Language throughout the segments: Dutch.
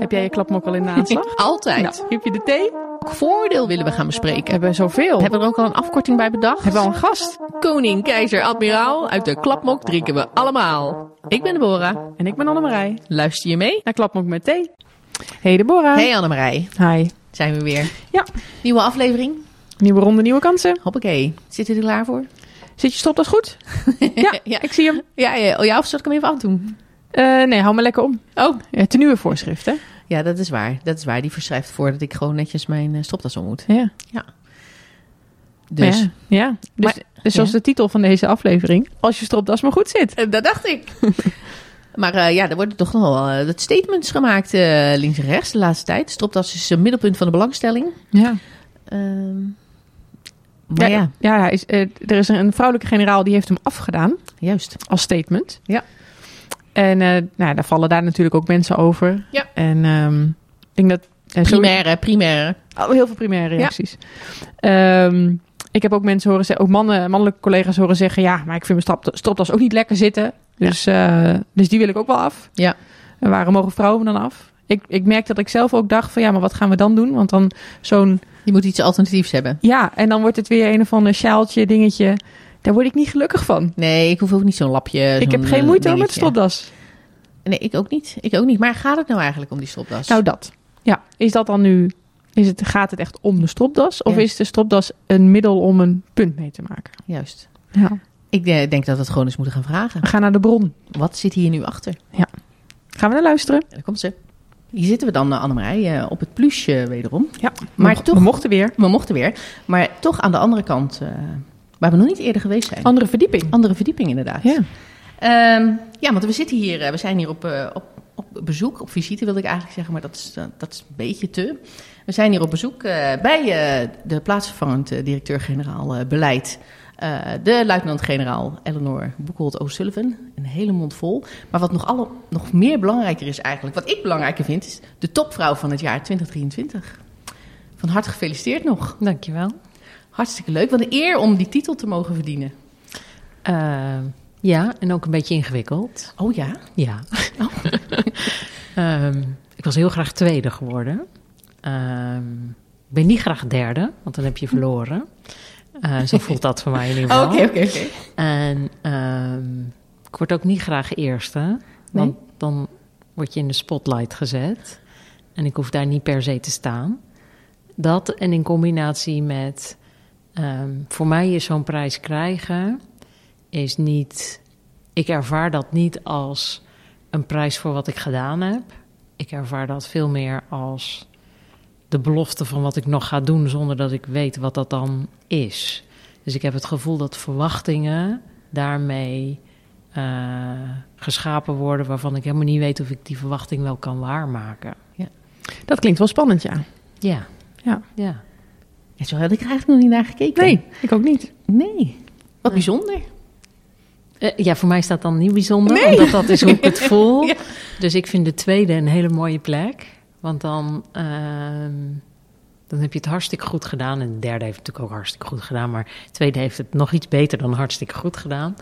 Heb jij je klapmok al in de aanslag? Altijd. Nou, heb je de thee? Welk voordeel willen we gaan We bespreken? hebben zoveel. Hebben we er ook al een afkorting bij bedacht? Hebben we al een gast? Koning, keizer, admiraal, uit de klapmok drinken we allemaal. Ik ben Deborah. En ik ben Annemarij. Luister je mee? Naar klapmok met thee. Hey Deborah. Hey Annemarij, Hi. zijn we weer. Ja. Nieuwe aflevering. Nieuwe ronde, nieuwe kansen. Hoppakee. Zitten er klaar voor? Zit je stopdas goed? Ja, ja. ik zie hem. Ja, ja. Oh ja, of zal ik hem even afdoen? Eh, nee, hou me lekker om. Oh. Ja, nieuwe voorschrift, hè? Ja, dat is waar. Dat is waar. Die verschrijft voor dat ik gewoon netjes mijn eh, stopdas om moet. Ja. Dus, Ja. ja. Dus, Maar- dus zoals ja. de titel van deze aflevering. Als je stropdas maar goed zit. Eh, dat dacht ik. maar eh, ja, er worden toch nog wel statements gemaakt links en rechts de laatste tijd. Stropdas is een middelpunt van de belangstelling. Ja. Ehm, maar ja, ja hij is, er is een vrouwelijke generaal die heeft hem afgedaan juist. als statement. Ja. En eh, nou, daar vallen daar natuurlijk ook mensen over. Ja. En ehm, ik denk dat... zo- Primaire, primaire. Oh, heel veel primaire reacties. Ehm, ik heb ook mensen horen zeggen, ook mannen, mannelijke collega's horen zeggen, ja, maar ik vind mijn strop, stropdas ook niet lekker zitten. Dus, eh, dus die wil ik ook wel af. Ja. En waarom mogen vrouwen dan af? Ik, ik merk dat ik zelf ook dacht van, ja, maar wat gaan we dan doen? Want dan zo'n, Je moet iets alternatiefs hebben. ja, en dan wordt het weer een of ander sjaaltje, dingetje. Daar word ik niet gelukkig van. Nee, ik hoef ook niet zo'n lapje. ik heb geen eh, moeite met stropdas. Nee, ik ook niet. Ik ook niet. Maar gaat het nou eigenlijk om die stropdas? Nou, dat. Ja, is dat dan nu, is het, gaat het echt om de stropdas? Of Ja. is de stropdas een middel om een punt mee te maken? Juist. Ja. Ik eh, denk dat we het gewoon eens moeten gaan vragen. We gaan naar de bron. Wat zit hier nu achter? Gaan we naar luisteren? En daar komt ze. Hier zitten we dan, uh, Annemarij, eh, op het plusje wederom. Ja, Maar we, toch- we mochten weer. We mochten weer. Maar toch aan de andere kant, eh, waar we nog niet eerder geweest zijn. Andere verdieping. Andere verdieping inderdaad. Ja. Ehm, ja, want we zitten hier, eh, we zijn hier op, eh, op, op bezoek, op visite wilde ik eigenlijk zeggen, maar dat is, eh, dat is een beetje te. We zijn hier op bezoek bij de plaatsvervangend directeur-generaal beleid. de luitenant-generaal Eleanor Boekholt O'Sullivan. Een hele mond vol. Maar wat nog, alle, nog meer belangrijker is eigenlijk, wat ik belangrijker vind, is de topvrouw van het jaar 2023. Van harte gefeliciteerd nog. Dankjewel. Hartstikke leuk. Wat een eer om die titel te mogen verdienen. Uh, ja, en ook een beetje ingewikkeld. Oh ja? Ja. um, ik was heel graag tweede geworden. Um, ik ben niet graag derde, want dan heb je verloren. Uh, zo voelt dat voor mij in ieder geval. Oké, oké, oké. En um, ik word ook niet graag eerste, want nee? dan word je in de spotlight gezet. En ik hoef daar niet per se te staan. Dat en in combinatie met... Um, voor mij is zo'n prijs krijgen... is niet... Ik ervaar dat niet als een prijs voor wat ik gedaan heb. Ik ervaar dat veel meer als de belofte van wat ik nog ga doen... zonder dat ik weet wat dat dan is. Dus ik heb het gevoel dat verwachtingen daarmee uh, geschapen worden... waarvan ik helemaal niet weet of ik die verwachting wel kan waarmaken. Ja. Dat klinkt wel spannend, ja. Ja. Ja. ja. Ja zo had ik er eigenlijk nog niet naar gekeken. Nee, ik ook niet. Nee. Wat bijzonder. Uh, ja, voor mij dat dan niet bijzonder, nee. omdat dat is hoe ik het voel. ja. Dus ik vind de tweede een hele mooie plek. Want dan, uh, dan heb je het hartstikke goed gedaan. En de derde heeft het natuurlijk ook hartstikke goed gedaan. Maar de tweede heeft het nog iets beter dan hartstikke goed gedaan.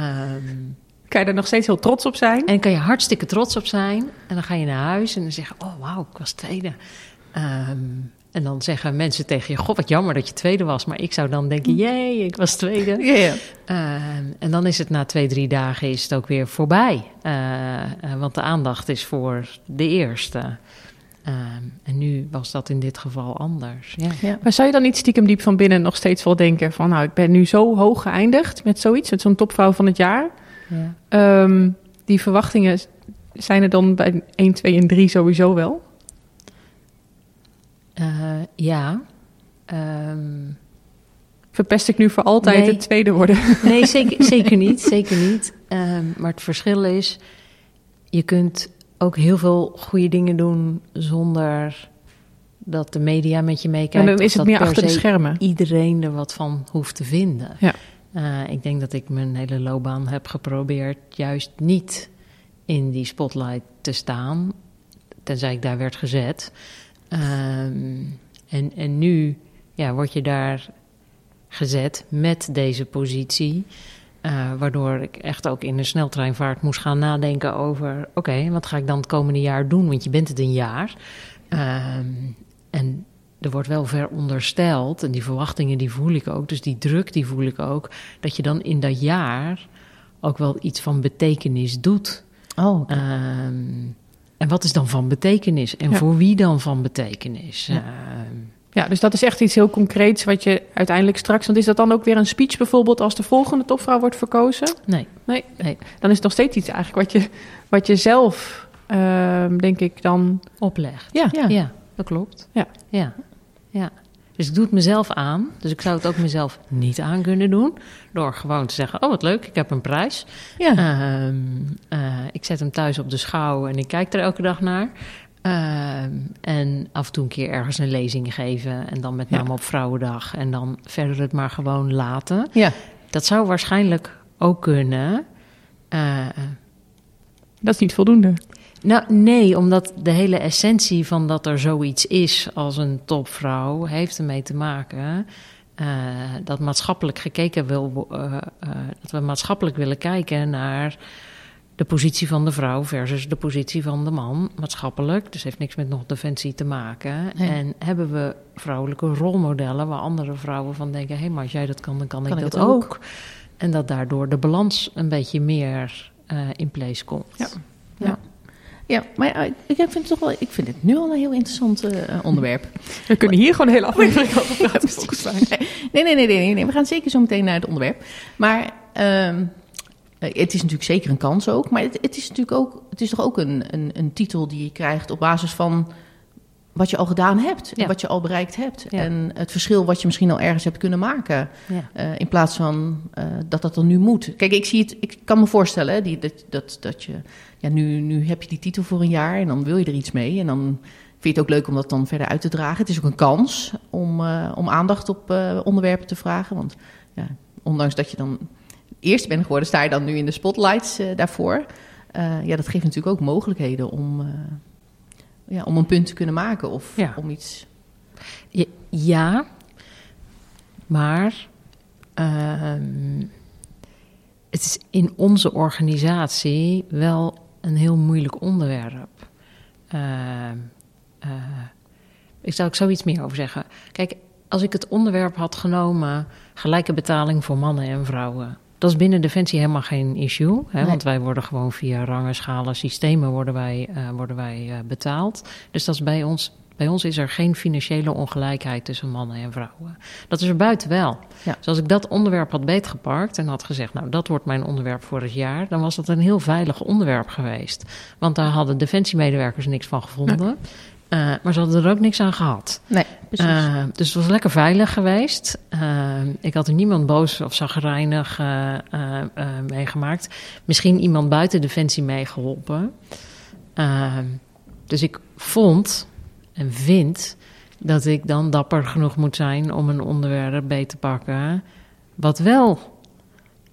Um, kan je er nog steeds heel trots op zijn? En dan kan je hartstikke trots op zijn. En dan ga je naar huis en dan zeg je, oh wauw, ik was tweede. Um, en dan zeggen mensen tegen je, god wat jammer dat je tweede was. Maar ik zou dan denken, jee, ik was tweede. Yeah. Uh, en dan is het na twee, drie dagen is het ook weer voorbij. Uh, uh, want de aandacht is voor de eerste. en nu was dat in dit geval anders. Ja. Ja. Maar zou je dan niet stiekem diep van binnen nog steeds wel denken van... nou, ik ben nu zo hoog geëindigd met zoiets, met zo'n topvrouw van het jaar... Ja. Um, die verwachtingen zijn er dan bij 1, 2 en 3 sowieso wel? Uh, ja. Um, Verpest ik nu voor altijd nee. het tweede worden? Nee, zeker, zeker niet. Zeker niet. Um, maar het verschil is, je kunt ook heel veel goede dingen doen zonder dat de media met je meekijkt. En dan is het meer achter de schermen. Iedereen er wat van hoeft te vinden. Ja. Uh, ik denk dat ik mijn hele loopbaan heb geprobeerd juist niet in die spotlight te staan, tenzij ik daar werd gezet. Um, en, en nu ja, word je daar gezet met deze positie. Uh, waardoor ik echt ook in een sneltreinvaart moest gaan nadenken over: oké, wat ga ik dan het komende jaar doen? Want je bent het een jaar. Ehm, en er wordt wel verondersteld, en die verwachtingen die voel ik ook, dus die druk die voel ik ook, dat je dan in dat jaar ook wel iets van betekenis doet. Oh. Ehm, en wat is dan van betekenis? En voor wie dan van betekenis? Ja. Ehm, ja, dus dat is echt iets heel concreets wat je uiteindelijk straks... Want is dat dan ook weer een speech bijvoorbeeld als de volgende topvrouw wordt verkozen? Nee. Nee? nee. Dan is het nog steeds iets eigenlijk wat je, wat je zelf, ehm, denk ik, dan... Oplegt. Ja. ja. ja, dat klopt. Ja. ja. ja. Dus ik doe het mezelf aan. Dus ik zou het ook mezelf niet aan kunnen doen. Door gewoon te zeggen: Oh, wat leuk, ik heb een prijs. Ja. Ehm, eh, ik zet hem thuis op de schouw en ik kijk er elke dag naar. Ehm, en af en toe een keer ergens een lezing geven. En dan met name op Vrouwendag. En dan verder het maar gewoon laten. Ja. Dat zou waarschijnlijk ook kunnen. Uh, dat is niet voldoende. Nou, nee, omdat de hele essentie van dat er zoiets is als een topvrouw heeft ermee te maken. Uh, dat maatschappelijk gekeken wil, uh, uh, dat we maatschappelijk willen kijken naar de positie van de vrouw versus de positie van de man, maatschappelijk. Dus heeft niks met nog defensie te maken. Nee. En hebben we vrouwelijke rolmodellen waar andere vrouwen van denken: hé, hey, maar als jij dat kan, dan kan, Kan ik dat ook. ook. En dat daardoor de balans een beetje meer in place komt. Ja. Ja. Ja, ik, ik vind het toch wel. Ik vind het nu al een heel interessant eh, onderwerp. We kunnen hier gewoon een hele aflevering over praten, volgens mij. Nee, nee, nee, nee, nee. We gaan zeker zo meteen naar het onderwerp. Maar ehm, eh, het is natuurlijk zeker een kans ook. Maar het, het is natuurlijk ook. Het is toch ook een, een, een titel die je krijgt op basis van wat je al gedaan hebt. En Ja. wat je al bereikt hebt. Ja. En het verschil wat je misschien al ergens hebt kunnen maken. Ja. Eh, in plaats van eh, dat dat dan nu moet. Kijk, ik zie het, ik kan me voorstellen hè, die, dat, dat, dat je, ja, nu, nu heb je die titel voor een jaar en dan wil je er iets mee. En dan vind je het ook leuk om dat dan verder uit te dragen. Het is ook een kans om, eh, om aandacht op onderwerpen te vragen. Want ja, ondanks dat je dan eerst bent geworden, sta je dan nu in de spotlights daarvoor. Ja, dat geeft natuurlijk ook mogelijkheden om, ja, om een punt te kunnen maken of Ja. om iets. Ja, maar ehm, het is in onze organisatie wel een heel moeilijk onderwerp. Ehm, eh, ik zou ik zoiets meer over zeggen. Kijk, als ik het onderwerp had genomen gelijke betaling voor mannen en vrouwen. Dat is binnen Defensie helemaal geen issue. Hè, Nee. Want wij worden gewoon via rangen, schalen, systemen worden wij, eh, worden wij eh, betaald. Dus dat is bij ons. Bij ons is er geen financiële ongelijkheid tussen mannen en vrouwen. Dat is er buiten wel. Ja. Dus als ik dat onderwerp had beetgepakt en had gezegd... nou, dat wordt mijn onderwerp voor het jaar... dan was dat een heel veilig onderwerp geweest. Want daar hadden defensiemedewerkers niks van gevonden. Eh, maar ze hadden er ook niks aan gehad. Nee, precies. Eh, dus het was lekker veilig geweest. Eh, ik had er niemand boos of zagrijnig meegemaakt. Misschien iemand buiten Defensie meegeholpen. Eh, dus ik vond en vind dat ik dan dapper genoeg moet zijn om een onderwerp beet te pakken. Wat wel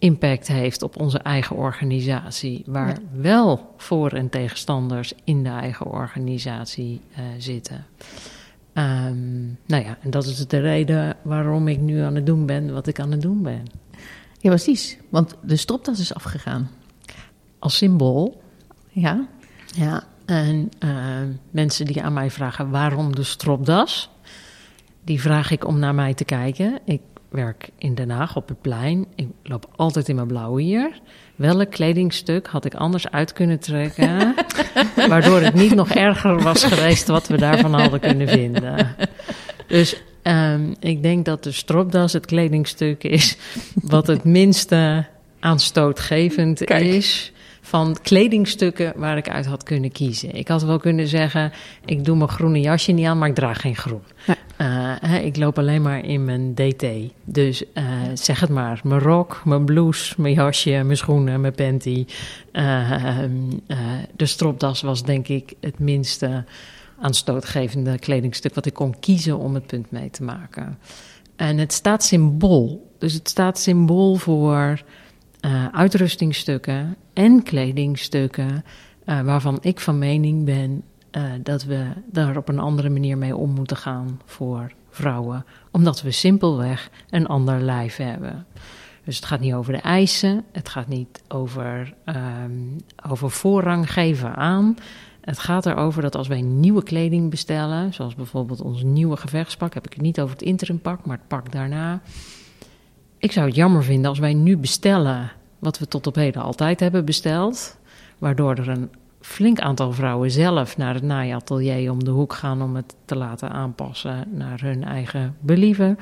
impact heeft op onze eigen organisatie. Waar Ja. wel voor- en tegenstanders in de eigen organisatie eh, zitten. Ehm, nou ja, en dat is de reden waarom ik nu aan het doen ben wat ik aan het doen ben. Ja, precies. Want de stropdas is afgegaan. Als symbool. Ja. Ja. En eh, mensen die aan mij vragen waarom de stropdas, die vraag ik om naar mij te kijken. Ik werk in Den Haag op het plein. Ik loop altijd in mijn blauwe hier. Welk kledingstuk had ik anders uit kunnen trekken, waardoor het niet nog erger was geweest wat we daarvan hadden kunnen vinden. Dus ehm, ik denk dat de stropdas het kledingstuk is wat het minste aanstootgevend Kijk. is van kledingstukken waar ik uit had kunnen kiezen. Ik had wel kunnen zeggen, ik doe mijn groene jasje niet aan, maar ik draag geen groen. Ja. Eh, hè, ik loop alleen maar in mijn DT. Dus eh, zeg het maar, mijn rok, mijn blouse, mijn jasje, mijn schoenen, mijn panty. Eh, ehm, eh, de stropdas was denk ik het minste aanstootgevende kledingstuk wat ik kon kiezen om het punt mee te maken. En het staat symbool. Dus het staat symbool voor eh, uitrustingstukken en kledingstukken eh, waarvan ik van mening ben eh, dat we daar op een andere manier mee om moeten gaan voor vrouwen, omdat we simpelweg een ander lijf hebben. Dus het gaat niet over de eisen, het gaat niet over, ehm, over voorrang geven aan. Het gaat erover dat als wij nieuwe kleding bestellen, zoals bijvoorbeeld ons nieuwe gevechtspak, heb ik het niet over het interimpak, maar het pak daarna. Ik zou het jammer vinden als wij nu bestellen wat we tot op heden altijd hebben besteld, waardoor er een flink aantal vrouwen zelf naar het naaiatelier om de hoek gaan om het te laten aanpassen naar hun eigen believen.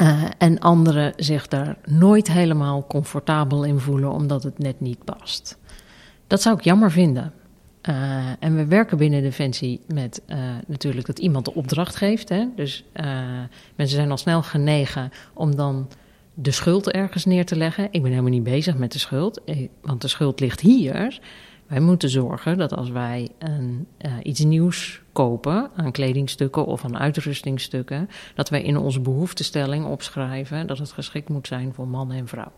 Uh, en anderen zich daar nooit helemaal comfortabel in voelen omdat het net niet past. Dat zou ik jammer vinden. Uh, en we werken binnen Defensie met uh, natuurlijk dat iemand de opdracht geeft. Hè? Dus mensen zijn al snel genegen om dan de schuld ergens neer te leggen. Ik ben helemaal niet bezig met de schuld, want de schuld ligt hier. Wij moeten zorgen dat als wij een, iets nieuws kopen aan kledingstukken of aan uitrustingstukken, dat wij in onze behoeftestelling opschrijven dat het geschikt moet zijn voor man en vrouw.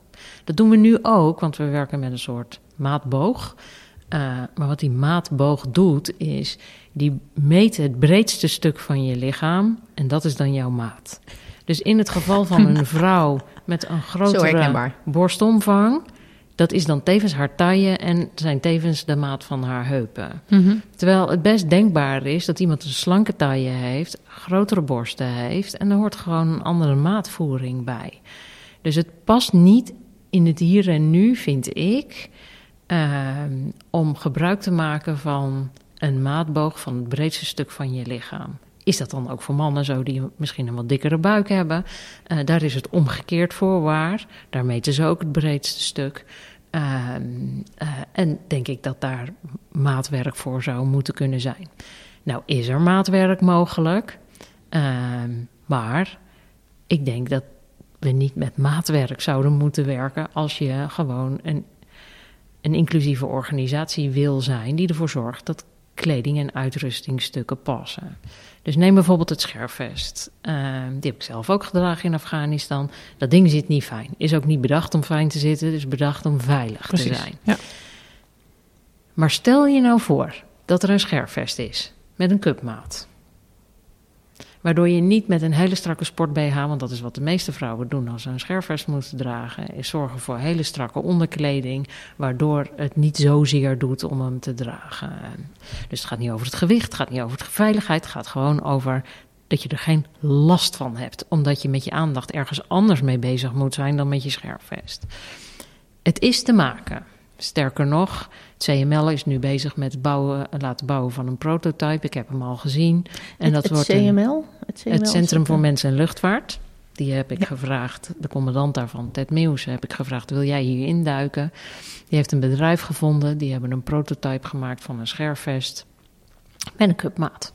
Dat doen we nu ook, want we werken met een soort maatboog. Uh, maar wat die maatboog doet, is die meet het breedste stuk van je lichaam en dat is dan jouw maat. Dus in het geval van een vrouw met een grotere borstomvang, dat is dan tevens haar taille en zijn tevens de maat van haar heupen. Mm Terwijl het best denkbaar is dat iemand een slanke taille heeft, grotere borsten heeft en er hoort gewoon een andere maatvoering bij. Dus het past niet in het hier en nu, vind ik, uh, om gebruik te maken van een maatboog van het breedste stuk van je lichaam. Is dat dan ook voor mannen zo die misschien een wat dikkere buik hebben? Uh, daar is het omgekeerd voor waar. Daar meten ze ook het breedste stuk. Uh, uh, en denk ik dat daar maatwerk voor zou moeten kunnen zijn. Nou, is er maatwerk mogelijk? Ehm, maar ik denk dat we niet met maatwerk zouden moeten werken als je gewoon een, een inclusieve organisatie wil zijn die ervoor zorgt dat kleding en uitrustingstukken passen. Dus neem bijvoorbeeld het scherfvest. Uh, die heb ik zelf ook gedragen in Afghanistan. Dat ding zit niet fijn. Is ook niet bedacht om fijn te zitten, dus bedacht om veilig Precies, te zijn. Ja. Maar stel je nou voor dat er een scherfvest is met een cupmaat. Waardoor je niet met een hele strakke sport-BH, want dat is wat de meeste vrouwen doen als ze een scherfvest moeten dragen, is zorgen voor hele strakke onderkleding, waardoor het niet zozeer doet om hem te dragen. Dus het gaat niet over het gewicht, het gaat niet over de veiligheid, het gaat gewoon over dat je er geen last van hebt, omdat je met je aandacht ergens anders mee bezig moet zijn dan met je scherfvest. Het is te maken. Sterker nog, het CML is nu bezig met het bouwen, laten bouwen van een prototype. Ik heb hem al gezien. En het, dat wordt CML? het, CML? het Centrum voor Mensen en Luchtvaart. Die heb ik gevraagd, de commandant daarvan, Ted Meeuws, heb ik gevraagd: wil jij hier induiken? Die heeft een bedrijf gevonden, die hebben een prototype gemaakt van een scherfvest met een cupmaat.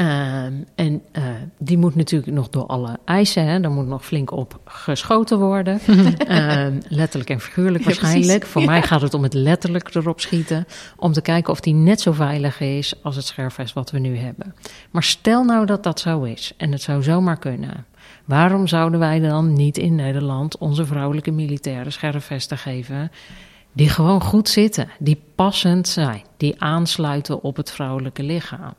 Ehm, en uh, die moet natuurlijk nog door alle eisen, hè, daar moet nog flink op geschoten worden. uh, letterlijk en figuurlijk waarschijnlijk. Voor mij gaat het om het letterlijk erop schieten. Om te kijken of die net zo veilig is als het scherfvest wat we nu hebben. Maar stel nou dat dat zo is en het zou zomaar kunnen. Waarom zouden wij dan niet in Nederland onze vrouwelijke militaire scherfvesten geven? Die gewoon goed zitten, die passend zijn, die aansluiten op het vrouwelijke lichaam.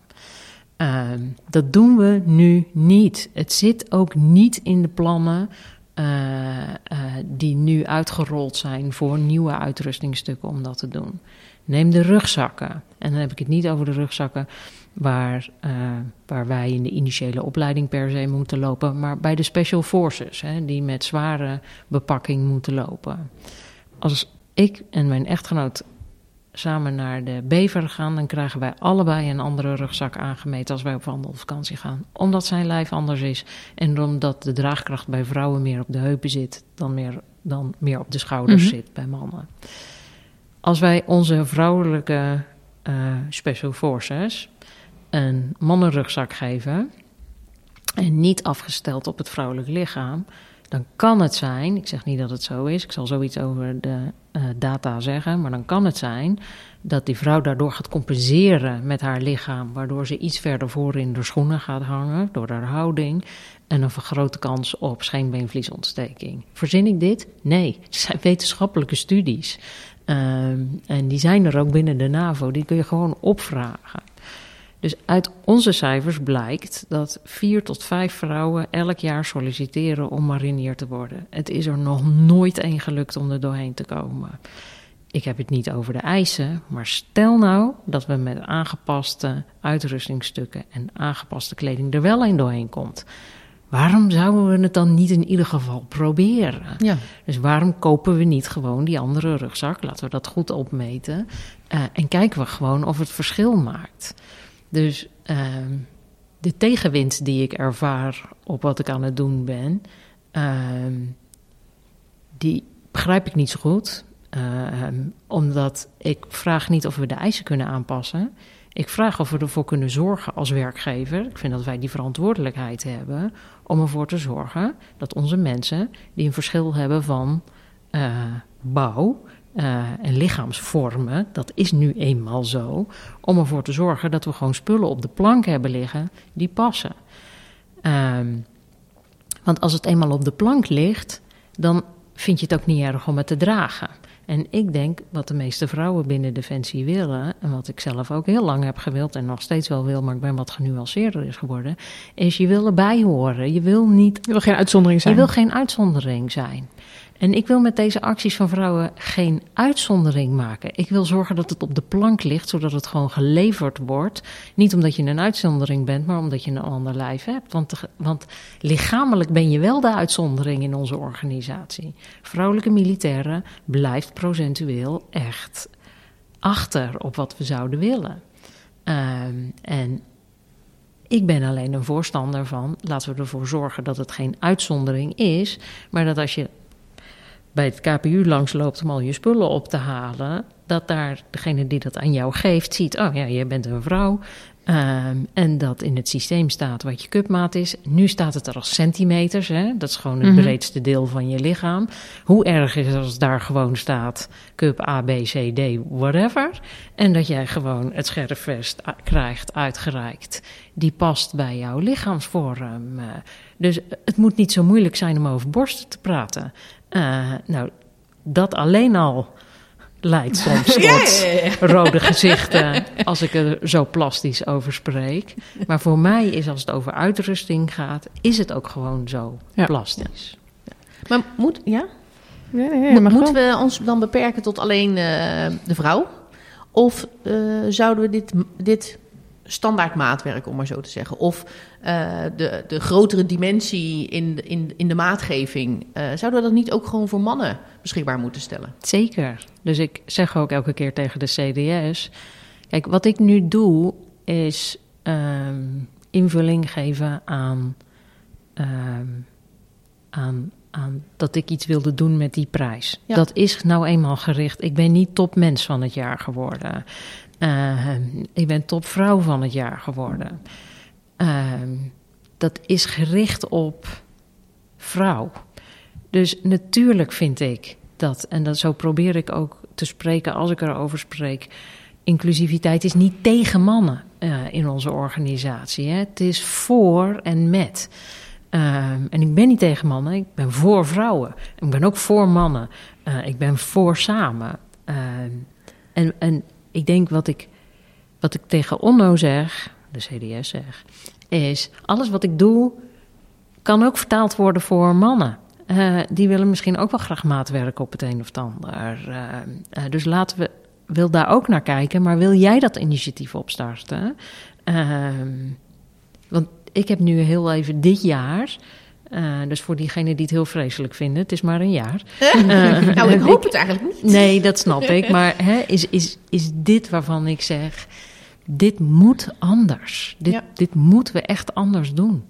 Uh, dat doen we nu niet. Het zit ook niet in de plannen uh, uh, die nu uitgerold zijn voor nieuwe uitrustingstukken om dat te doen. Neem de rugzakken. En dan heb ik het niet over de rugzakken waar, uh, waar wij in de initiële opleiding per se moeten lopen, maar bij de special forces, hè, die met zware bepakking moeten lopen. Als ik en mijn echtgenoot samen naar de Bever gaan, dan krijgen wij allebei een andere rugzak aangemeten als wij op wandelvakantie gaan. Omdat zijn lijf anders is en omdat de draagkracht bij vrouwen meer op de heupen zit dan meer, dan meer op de schouders mhm. zit bij mannen. Als wij onze vrouwelijke uh, special forces een mannenrugzak geven en niet afgesteld op het vrouwelijk lichaam, dan kan het zijn, ik zeg niet dat het zo is, ik zal zoiets over de uh, data zeggen, maar dan kan het zijn dat die vrouw daardoor gaat compenseren met haar lichaam, waardoor ze iets verder voor in de schoenen gaat hangen door haar houding en een vergrote kans op scheenbeenvliesontsteking. Verzin ik dit? Nee, het zijn wetenschappelijke studies. Uh, en die zijn er ook binnen de NAVO, die kun je gewoon opvragen. Dus uit onze cijfers blijkt dat vier tot vijf vrouwen elk jaar solliciteren om marinier te worden. Het is er nog nooit één gelukt om er doorheen te komen. Ik heb het niet over de eisen, maar stel nou dat we met aangepaste uitrustingstukken en aangepaste kleding er wel een doorheen komt. Waarom zouden we het dan niet in ieder geval proberen? Ja. Dus waarom kopen we niet gewoon die andere rugzak? Laten we dat goed opmeten. Uh, en kijken we gewoon of het verschil maakt. Dus uh, de tegenwind die ik ervaar op wat ik aan het doen ben, uh, die begrijp ik niet zo goed. omdat ik vraag niet of we de eisen kunnen aanpassen. Ik vraag of we ervoor kunnen zorgen als werkgever. Ik vind dat wij die verantwoordelijkheid hebben om ervoor te zorgen dat onze mensen die een verschil hebben van uh, bouw uh, en lichaamsvormen, dat is nu eenmaal zo, om ervoor te zorgen dat we gewoon spullen op de plank hebben liggen die passen. Um, want als het eenmaal op de plank ligt, dan vind je het ook niet erg om het te dragen. En ik denk wat de meeste vrouwen binnen Defensie willen, en wat ik zelf ook heel lang heb gewild en nog steeds wel wil, maar ik ben wat genuanceerder is geworden, is je wil erbij horen. Je wil niet. Je wil geen uitzondering zijn. Je wil geen uitzondering zijn. En ik wil met deze acties van vrouwen geen uitzondering maken. Ik wil zorgen dat het op de plank ligt, zodat het gewoon geleverd wordt. Niet omdat je een uitzondering bent, maar omdat je een ander lijf hebt. Want, want lichamelijk ben je wel de uitzondering in onze organisatie. Vrouwelijke militairen blijft procentueel echt achter op wat we zouden willen. Um, en ik ben alleen een voorstander van, laten we ervoor zorgen dat het geen uitzondering is, maar dat als je bij het KPU langsloopt om al je spullen op te halen, dat daar degene die dat aan jou geeft ziet: oh ja, je bent een vrouw. Um, en dat in het systeem staat wat je cupmaat is. Nu staat het er als centimeters. Hè? Dat is gewoon het mm -hmm. breedste deel van je lichaam. Hoe erg is het als daar gewoon staat cup A, B, C, D, whatever. En dat jij gewoon het scherfvest krijgt uitgereikt. Die past bij jouw lichaamsvorm. Dus het moet niet zo moeilijk zijn om over borsten te praten. Uh, nou, dat alleen al leidt soms tot ja, ja, ja. rode gezichten als ik er zo plastisch over spreek. Maar voor mij is als het over uitrusting gaat, is het ook gewoon zo plastisch. Maar moet, ja? Nee, nee, Mo moeten we ons dan beperken tot alleen uh, de vrouw? Of uh, zouden we dit, dit standaard maatwerk, om maar zo te zeggen. Of uh, de, de grotere dimensie in de, in, in de maatgeving. Uh, zouden we dat niet ook gewoon voor mannen beschikbaar moeten stellen? Zeker. Dus ik zeg ook elke keer tegen de CDS... Kijk, wat ik nu doe is um, invulling geven aan, um, aan, aan dat ik iets wilde doen met die prijs. Ja. Dat is nou eenmaal gericht. Ik ben niet topmens van het jaar geworden. Uh, ik ben topvrouw van het jaar geworden. Uh, dat is gericht op vrouw. Dus natuurlijk vind ik dat, en dat, zo probeer ik ook te spreken als ik erover spreek. Inclusiviteit is niet tegen mannen uh, in onze organisatie. Hè? Het is voor en met. en ik ben niet tegen mannen, ik ben voor vrouwen. Ik ben ook voor mannen. ik ben voor samen. en, en ik denk wat ik, wat ik tegen Onno zeg, de CDS zeg, is alles wat ik doe kan ook vertaald worden voor mannen. Uh, die willen misschien ook wel graag maatwerk op het een of ander. Uh, uh, dus laten we, wil daar ook naar kijken, maar wil jij dat initiatief opstarten? Ehm, want ik heb nu heel even dit jaar uh, dus voor diegenen die het heel vreselijk vinden, het is maar een jaar. Uh, nou, ik hoop het eigenlijk niet. Nee, dat snap ik. Maar hè, is, is, is dit waarvan ik zeg, dit moet anders. Dit, ja. dit moeten we echt anders doen.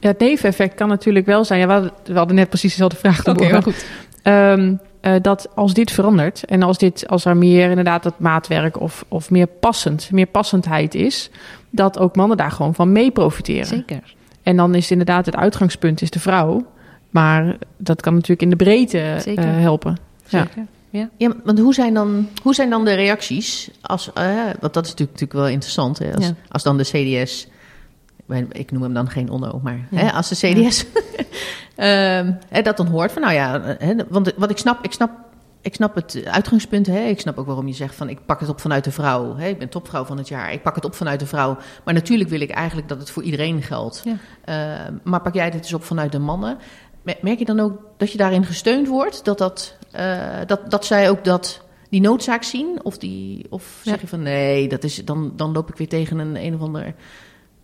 Ja, het neveneffect kan natuurlijk wel zijn. Ja, we, hadden, we hadden net precies dezelfde vraag. Oké, okay, maar goed. Um, uh, dat als dit verandert en als, dit, als er meer inderdaad dat maatwerk of, of meer passend, meer passendheid is, dat ook mannen daar gewoon van mee profiteren. Zeker. En dan is inderdaad het uitgangspunt is de vrouw. Maar dat kan natuurlijk in de breedte uh, helpen. Zeker. Ja. Ja. ja, want hoe zijn dan, hoe zijn dan de reacties? Als, uh, want dat is natuurlijk, natuurlijk wel interessant. Hè? Als, ja. als dan de CDS, ik noem hem dan geen onno, maar ja. hè, als de CDS hè, dat dan hoort van, nou ja, hè, want wat ik snap, ik snap ik snap het uitgangspunt. Hè? Ik snap ook waarom je zegt van ik pak het op vanuit de vrouw. Hè? Ik ben topvrouw van het jaar. Ik pak het op vanuit de vrouw. Maar natuurlijk wil ik eigenlijk dat het voor iedereen geldt. Ja. Uh, maar pak jij dit dus op vanuit de mannen? Merk je dan ook dat je daarin gesteund wordt? Dat, dat, uh, dat, dat zij ook dat, die noodzaak zien? Of, die, of zeg je van nee, dat is, dan, dan loop ik weer tegen een een of ander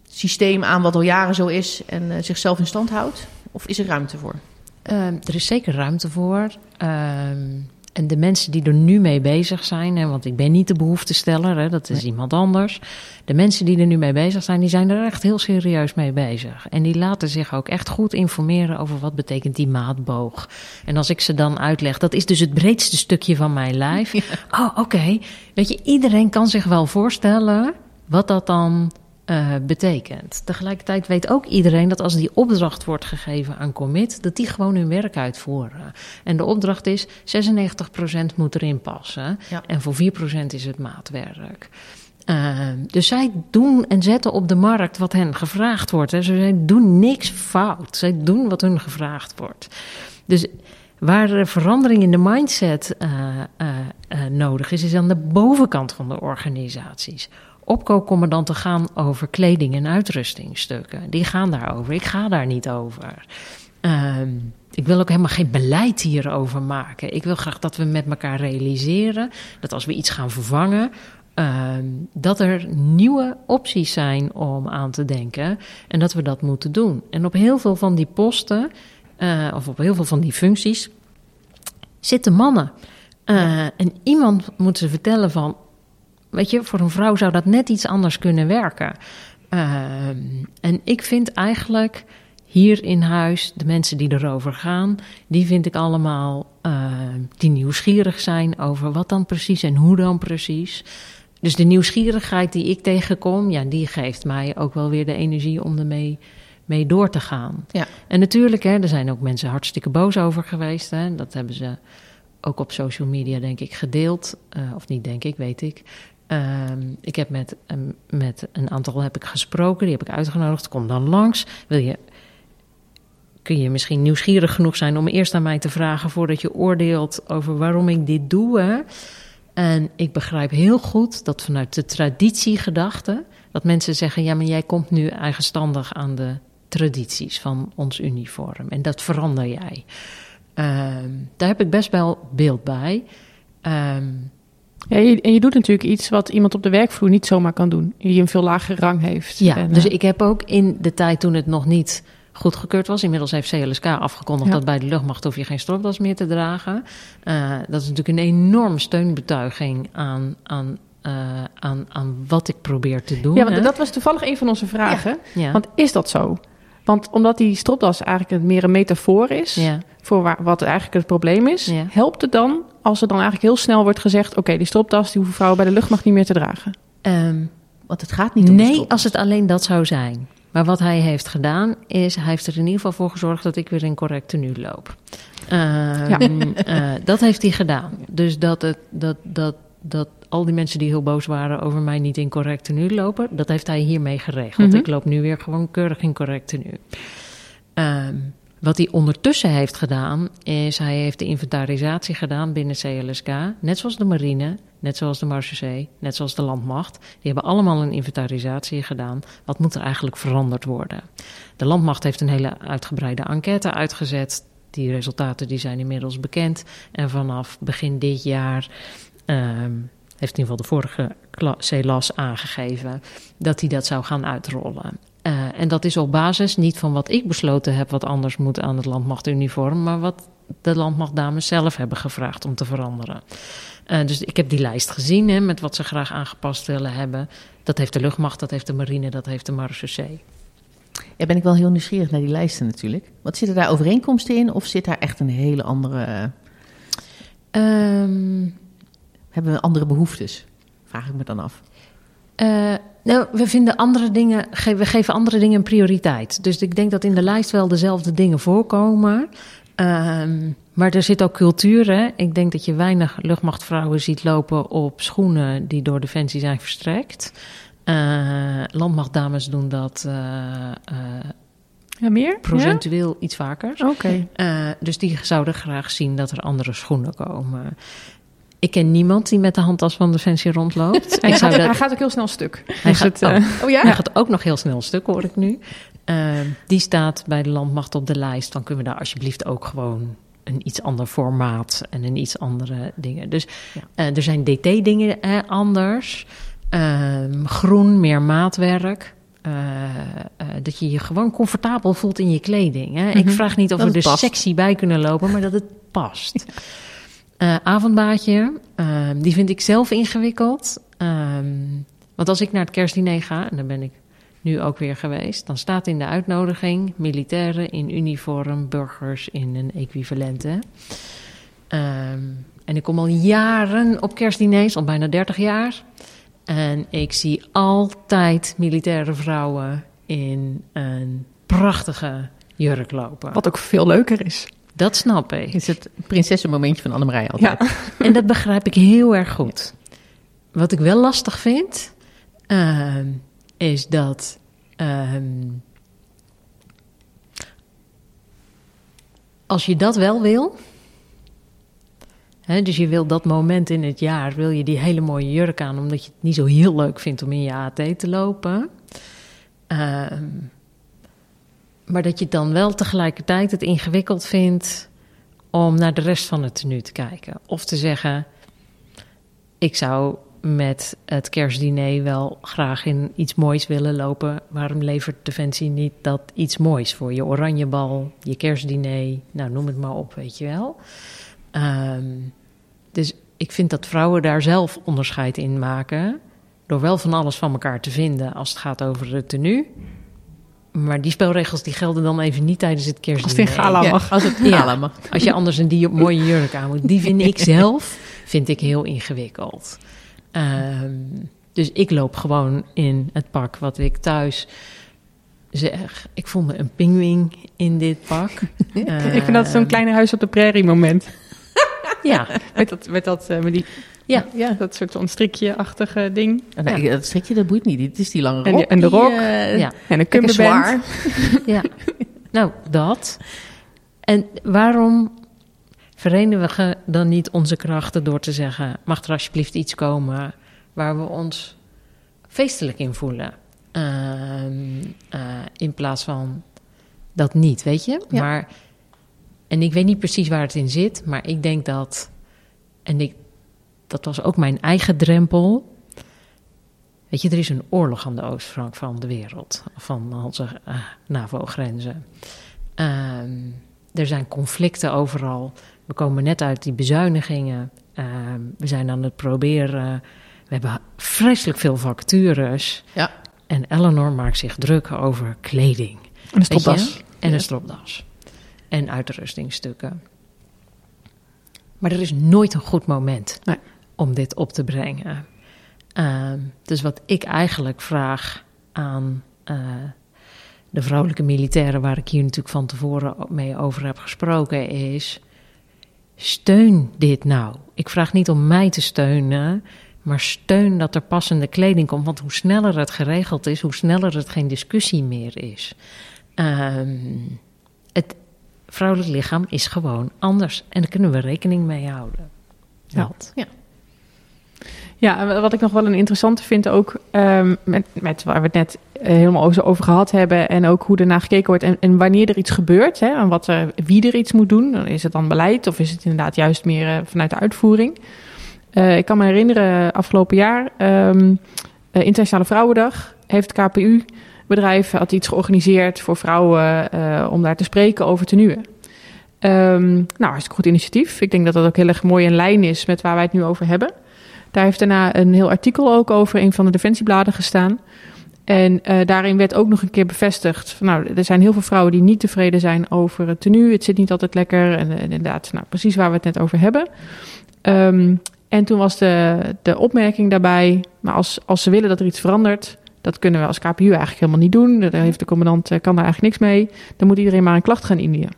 systeem aan wat al jaren zo is en uh, zichzelf in stand houdt? Of is er ruimte voor? Uh, er is zeker ruimte voor. Ehm, en de mensen die er nu mee bezig zijn, hè, want ik ben niet de behoeftesteller, hè, dat is iemand anders. De mensen die er nu mee bezig zijn, die zijn er echt heel serieus mee bezig. En die laten zich ook echt goed informeren over wat betekent die maatboog. En als ik ze dan uitleg, dat is dus het breedste stukje van mijn lijf. Oh, oké. Okay. Weet je, iedereen kan zich wel voorstellen wat dat dan uh, betekent. Tegelijkertijd weet ook iedereen dat als die opdracht wordt gegeven aan commit, dat die gewoon hun werk uitvoeren. En de opdracht is 96% moet erin passen. Ja. En voor 4% is het maatwerk. Uh, dus zij doen en zetten op de markt wat hen gevraagd wordt. Hè. Zij doen niks fout. Zij doen wat hun gevraagd wordt. Dus waar er verandering in de mindset uh, nodig is, is aan de bovenkant van de organisaties opkoopcommandanten gaan over kleding en uitrustingstukken. Die gaan daarover. Ik ga daar niet over. Ehm, ik wil ook helemaal geen beleid hierover maken. Ik wil graag dat we met elkaar realiseren dat als we iets gaan vervangen, ehm, dat er nieuwe opties zijn om aan te denken en dat we dat moeten doen. En op heel veel van die posten, uh, of op heel veel van die functies, zitten mannen. Uh, en iemand moet ze vertellen van Weet je, voor een vrouw zou dat net iets anders kunnen werken. Uh, en ik vind eigenlijk hier in huis, de mensen die erover gaan, die vind ik allemaal uh, die nieuwsgierig zijn over wat dan precies en hoe dan precies. Dus de nieuwsgierigheid die ik tegenkom, ja, die geeft mij ook wel weer de energie om ermee mee door te gaan. Ja. En natuurlijk, hè, er zijn ook mensen hartstikke boos over geweest. Hè, dat hebben ze ook op social media, denk ik, gedeeld. Uh, of niet, denk ik, weet ik. Um, ik heb met, met een aantal heb ik gesproken, die heb ik uitgenodigd. Kom dan langs. Wil je, kun je misschien nieuwsgierig genoeg zijn om eerst aan mij te vragen voordat je oordeelt over waarom ik dit doe? En ik begrijp heel goed dat vanuit de traditiegedachte, dat mensen zeggen: ja, maar jij komt nu eigenstandig aan de tradities van ons uniform en dat verander jij. Um, daar heb ik best wel beeld bij. Um, ja, en je doet natuurlijk iets wat iemand op de werkvloer niet zomaar kan doen. Die een veel lagere rang heeft. Ja, dus ik heb ook in de tijd toen het nog niet goedgekeurd was. Inmiddels heeft CLSK afgekondigd dat bij de luchtmacht hoef je geen stropdas meer te dragen. Uh, dat is natuurlijk een enorme steunbetuiging aan, aan, uh, aan, aan wat ik probeer te doen. Ja, want dat was toevallig een van onze vragen. Ja. Want is dat zo? Want omdat die stropdas eigenlijk meer een metafoor is ja. voor waar, wat eigenlijk het probleem is, ja. helpt het dan als er dan eigenlijk heel snel wordt gezegd: oké, die stropdas die hoeven vrouwen bij de luchtmacht niet meer te dragen? Um, want het gaat niet om Nee, als het alleen dat zou zijn. Maar wat hij heeft gedaan is, hij heeft er in ieder geval voor gezorgd dat ik weer in correct tenue loop. Um, ja. uh, dat heeft hij gedaan. Dus dat, het, dat, dat, dat al die mensen die heel boos waren over mij niet in correct tenue lopen, dat heeft hij hiermee geregeld. Mm -hmm. Ik loop nu weer gewoon keurig in correct tenue. Um, wat hij ondertussen heeft gedaan, is hij heeft de inventarisatie gedaan binnen CLSK. Net zoals de marine, net zoals de marechaussee, net zoals de landmacht. Die hebben allemaal een inventarisatie gedaan. Wat moet er eigenlijk veranderd worden? De landmacht heeft een hele uitgebreide enquête uitgezet. Die resultaten die zijn inmiddels bekend. En vanaf begin dit jaar heeft in ieder geval de vorige CELAS aangegeven dat hij dat zou gaan uitrollen. Uh, en dat is op basis niet van wat ik besloten heb wat anders moet aan het landmachtuniform, maar wat de landmachtdames zelf hebben gevraagd om te veranderen. Uh, dus ik heb die lijst gezien hè, met wat ze graag aangepast willen hebben. Dat heeft de luchtmacht, dat heeft de marine, dat heeft de marechaussee. Ja, ben ik wel heel nieuwsgierig naar die lijsten natuurlijk. Wat zitten daar overeenkomsten in of zit daar echt een hele andere... Um, hebben we andere behoeftes? Vraag ik me dan af. Uh, nou, we vinden andere dingen, we geven andere dingen een prioriteit. Dus ik denk dat in de lijst wel dezelfde dingen voorkomen. Um, maar er zit ook cultuur. Hè? Ik denk dat je weinig luchtmachtvrouwen ziet lopen op schoenen die door Defensie zijn verstrekt. Uh, landmachtdames doen dat uh, Ja, meer? Procentueel iets vaker. Oké. Uh, dus die zouden graag zien dat er andere schoenen komen. Ik ken niemand die met de handtas van Defensie rondloopt. hij, gaat, dat... hij gaat ook heel snel stuk. Hij, dus gaat, het, oh. oh. ja? hij gaat ook nog heel snel stuk, hoor ik nu. Uh, die staat bij de landmacht op de lijst. Dan kunnen we daar alsjeblieft ook gewoon een iets ander formaat en een iets andere dingen. Dus ja. uh, er zijn DT-dingen eh, anders. Ehm, groen, meer maatwerk. Uh, dat je je gewoon comfortabel voelt in je kleding. Hè? Ik mhm. vraag niet of we er sexy bij kunnen lopen, maar dat het past. Ehm, die vind ik zelf ingewikkeld. Ehm, want als ik naar het kerstdiner ga, en dan ben ik nu ook weer geweest. Dan staat in de uitnodiging militairen in uniform, burgers in een equivalente. Um, en ik kom al jaren op kerstdiners, al bijna 30 jaar. En ik zie altijd militaire vrouwen in een prachtige jurk lopen. Wat ook veel leuker is. Dat snap ik. Is het prinsessenmomentje van Annemarij altijd. Ja. En dat begrijp ik heel erg goed. Wat ik wel lastig vind, uh, is dat. Um, als je dat wel wil. Hè, dus je wil dat moment in het jaar, wil je die hele mooie jurk aan, omdat je het niet zo heel leuk vindt om in je AT te lopen. Um, maar dat je dan wel tegelijkertijd het ingewikkeld vindt om naar de rest van het tenue te kijken. Of te zeggen: Ik zou met het kerstdiner wel graag in iets moois willen lopen. Waarom levert Defensie niet dat iets moois voor je oranjebal, je kerstdiner, nou noem het maar op, weet je wel. Um, dus ik vind dat vrouwen daar zelf onderscheid in maken. Door wel van alles van elkaar te vinden als het gaat over het tenue. Maar die spelregels die gelden dan even niet tijdens het kerstdiner. Als het in gala mag. als, het, ja, mag. als je anders een die mooie jurk aan moet. Die vind ik zelf vind ik heel ingewikkeld. Um, dus ik loop gewoon in het pak wat ik thuis zeg. Ik voel me een pinguïn in dit pak. uh, ik vind dat zo'n kleine huis op de prairie moment. ja. met dat, met dat, uh, met die, ja. ja, dat soort van strikje-achtige ding. Ja. dat strikje dat boeit niet. Het is die lange rok. En, die, en de rok. Uh, ja. En een cummerband. ja. Nou, dat. En waarom verenigen we dan niet onze krachten door te zeggen: mag er alsjeblieft iets komen waar we ons feestelijk in voelen? Uh, uh, in plaats van dat niet, weet je? Ja. Maar, en ik weet niet precies waar het in zit, maar ik denk dat, en ik, dat was ook mijn eigen drempel. Weet je, er is een oorlog aan de oostflank van de wereld, van onze uh, NAVO-grenzen. Ehm, er zijn conflicten overal. We komen net uit die bezuinigingen. Uh, we zijn aan het proberen. We hebben vreselijk veel vacatures. Ja. En Eleanor maakt zich druk over kleding. En een stropdas. En een stropdas. En uitrustingstukken. Maar er is nooit een goed moment nee. Om dit op te brengen. Uh, dus wat ik eigenlijk vraag aan uh, de vrouwelijke militairen, waar ik hier natuurlijk van tevoren mee over heb gesproken, is steun dit nou. Ik vraag niet om mij te steunen, maar steun dat er passende kleding komt. Want hoe sneller het geregeld is, hoe sneller het geen discussie meer is. Um, het vrouwelijk lichaam is gewoon anders. En daar kunnen we rekening mee houden. Dat. Ja. Ja, wat ik nog wel een interessante vind ook, um, met, met waar we het net uh, helemaal over gehad hebben en ook hoe ernaar gekeken wordt en, wanneer er iets gebeurt hè, en wat er, wie er iets moet doen. Is het dan beleid of is het inderdaad juist meer uh, vanuit de uitvoering? Uh, ik kan me herinneren, afgelopen jaar, um, Internationale Vrouwendag, heeft KPU bedrijf had iets georganiseerd voor vrouwen om daar te spreken over tenue. Um, nou, hartstikke goed initiatief. Ik denk dat dat ook heel erg mooi in lijn is met waar wij het nu over hebben. Daar heeft daarna een heel artikel ook over een van de defensiebladen gestaan. En uh, daarin werd ook nog een keer bevestigd: van, nou, er zijn heel veel vrouwen die niet tevreden zijn over het tenue. Het zit niet altijd lekker. En, inderdaad, nou, precies waar we het net over hebben. Um, en toen was de, de opmerking daarbij: maar als, als ze willen dat er iets verandert, dat kunnen we als KPU eigenlijk helemaal niet doen. Daar heeft de commandant kan daar eigenlijk niks mee. Dan moet iedereen maar een klacht gaan indienen.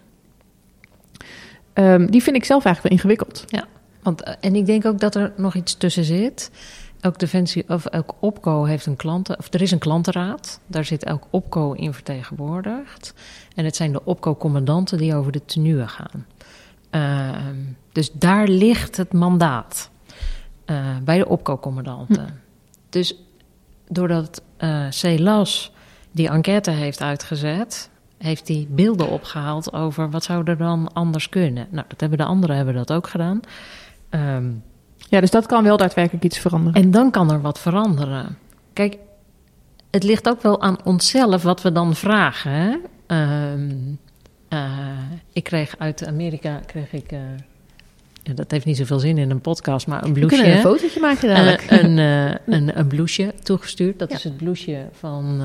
Um, die vind ik zelf eigenlijk wel ingewikkeld. Ja. Want, eh, en ik denk ook dat er nog iets tussen zit. elk defensie of elk opco heeft een klanten, of er is een klantenraad. Daar zit elk opco in vertegenwoordigd. En het zijn de opco-commandanten die over de tenue gaan. Ehm, dus daar ligt het mandaat uh, bij de opco-commandanten. Hm. Dus doordat uh, CELAS die enquête heeft uitgezet, heeft hij beelden opgehaald over wat zou er dan anders kunnen. Nou, dat hebben de anderen hebben dat ook gedaan. Um, ja, dus dat kan wel daadwerkelijk iets veranderen. En dan kan er wat veranderen. Kijk, het ligt ook wel aan onszelf wat we dan vragen. Hè? Uh, uh, ik kreeg uit Amerika, kreeg ik, uh, ja, dat heeft niet zoveel zin in een podcast, maar een blouseje. We kunnen een fotootje maken dadelijk. een, een, een blouseje toegestuurd. Dat ja. is het blouseje van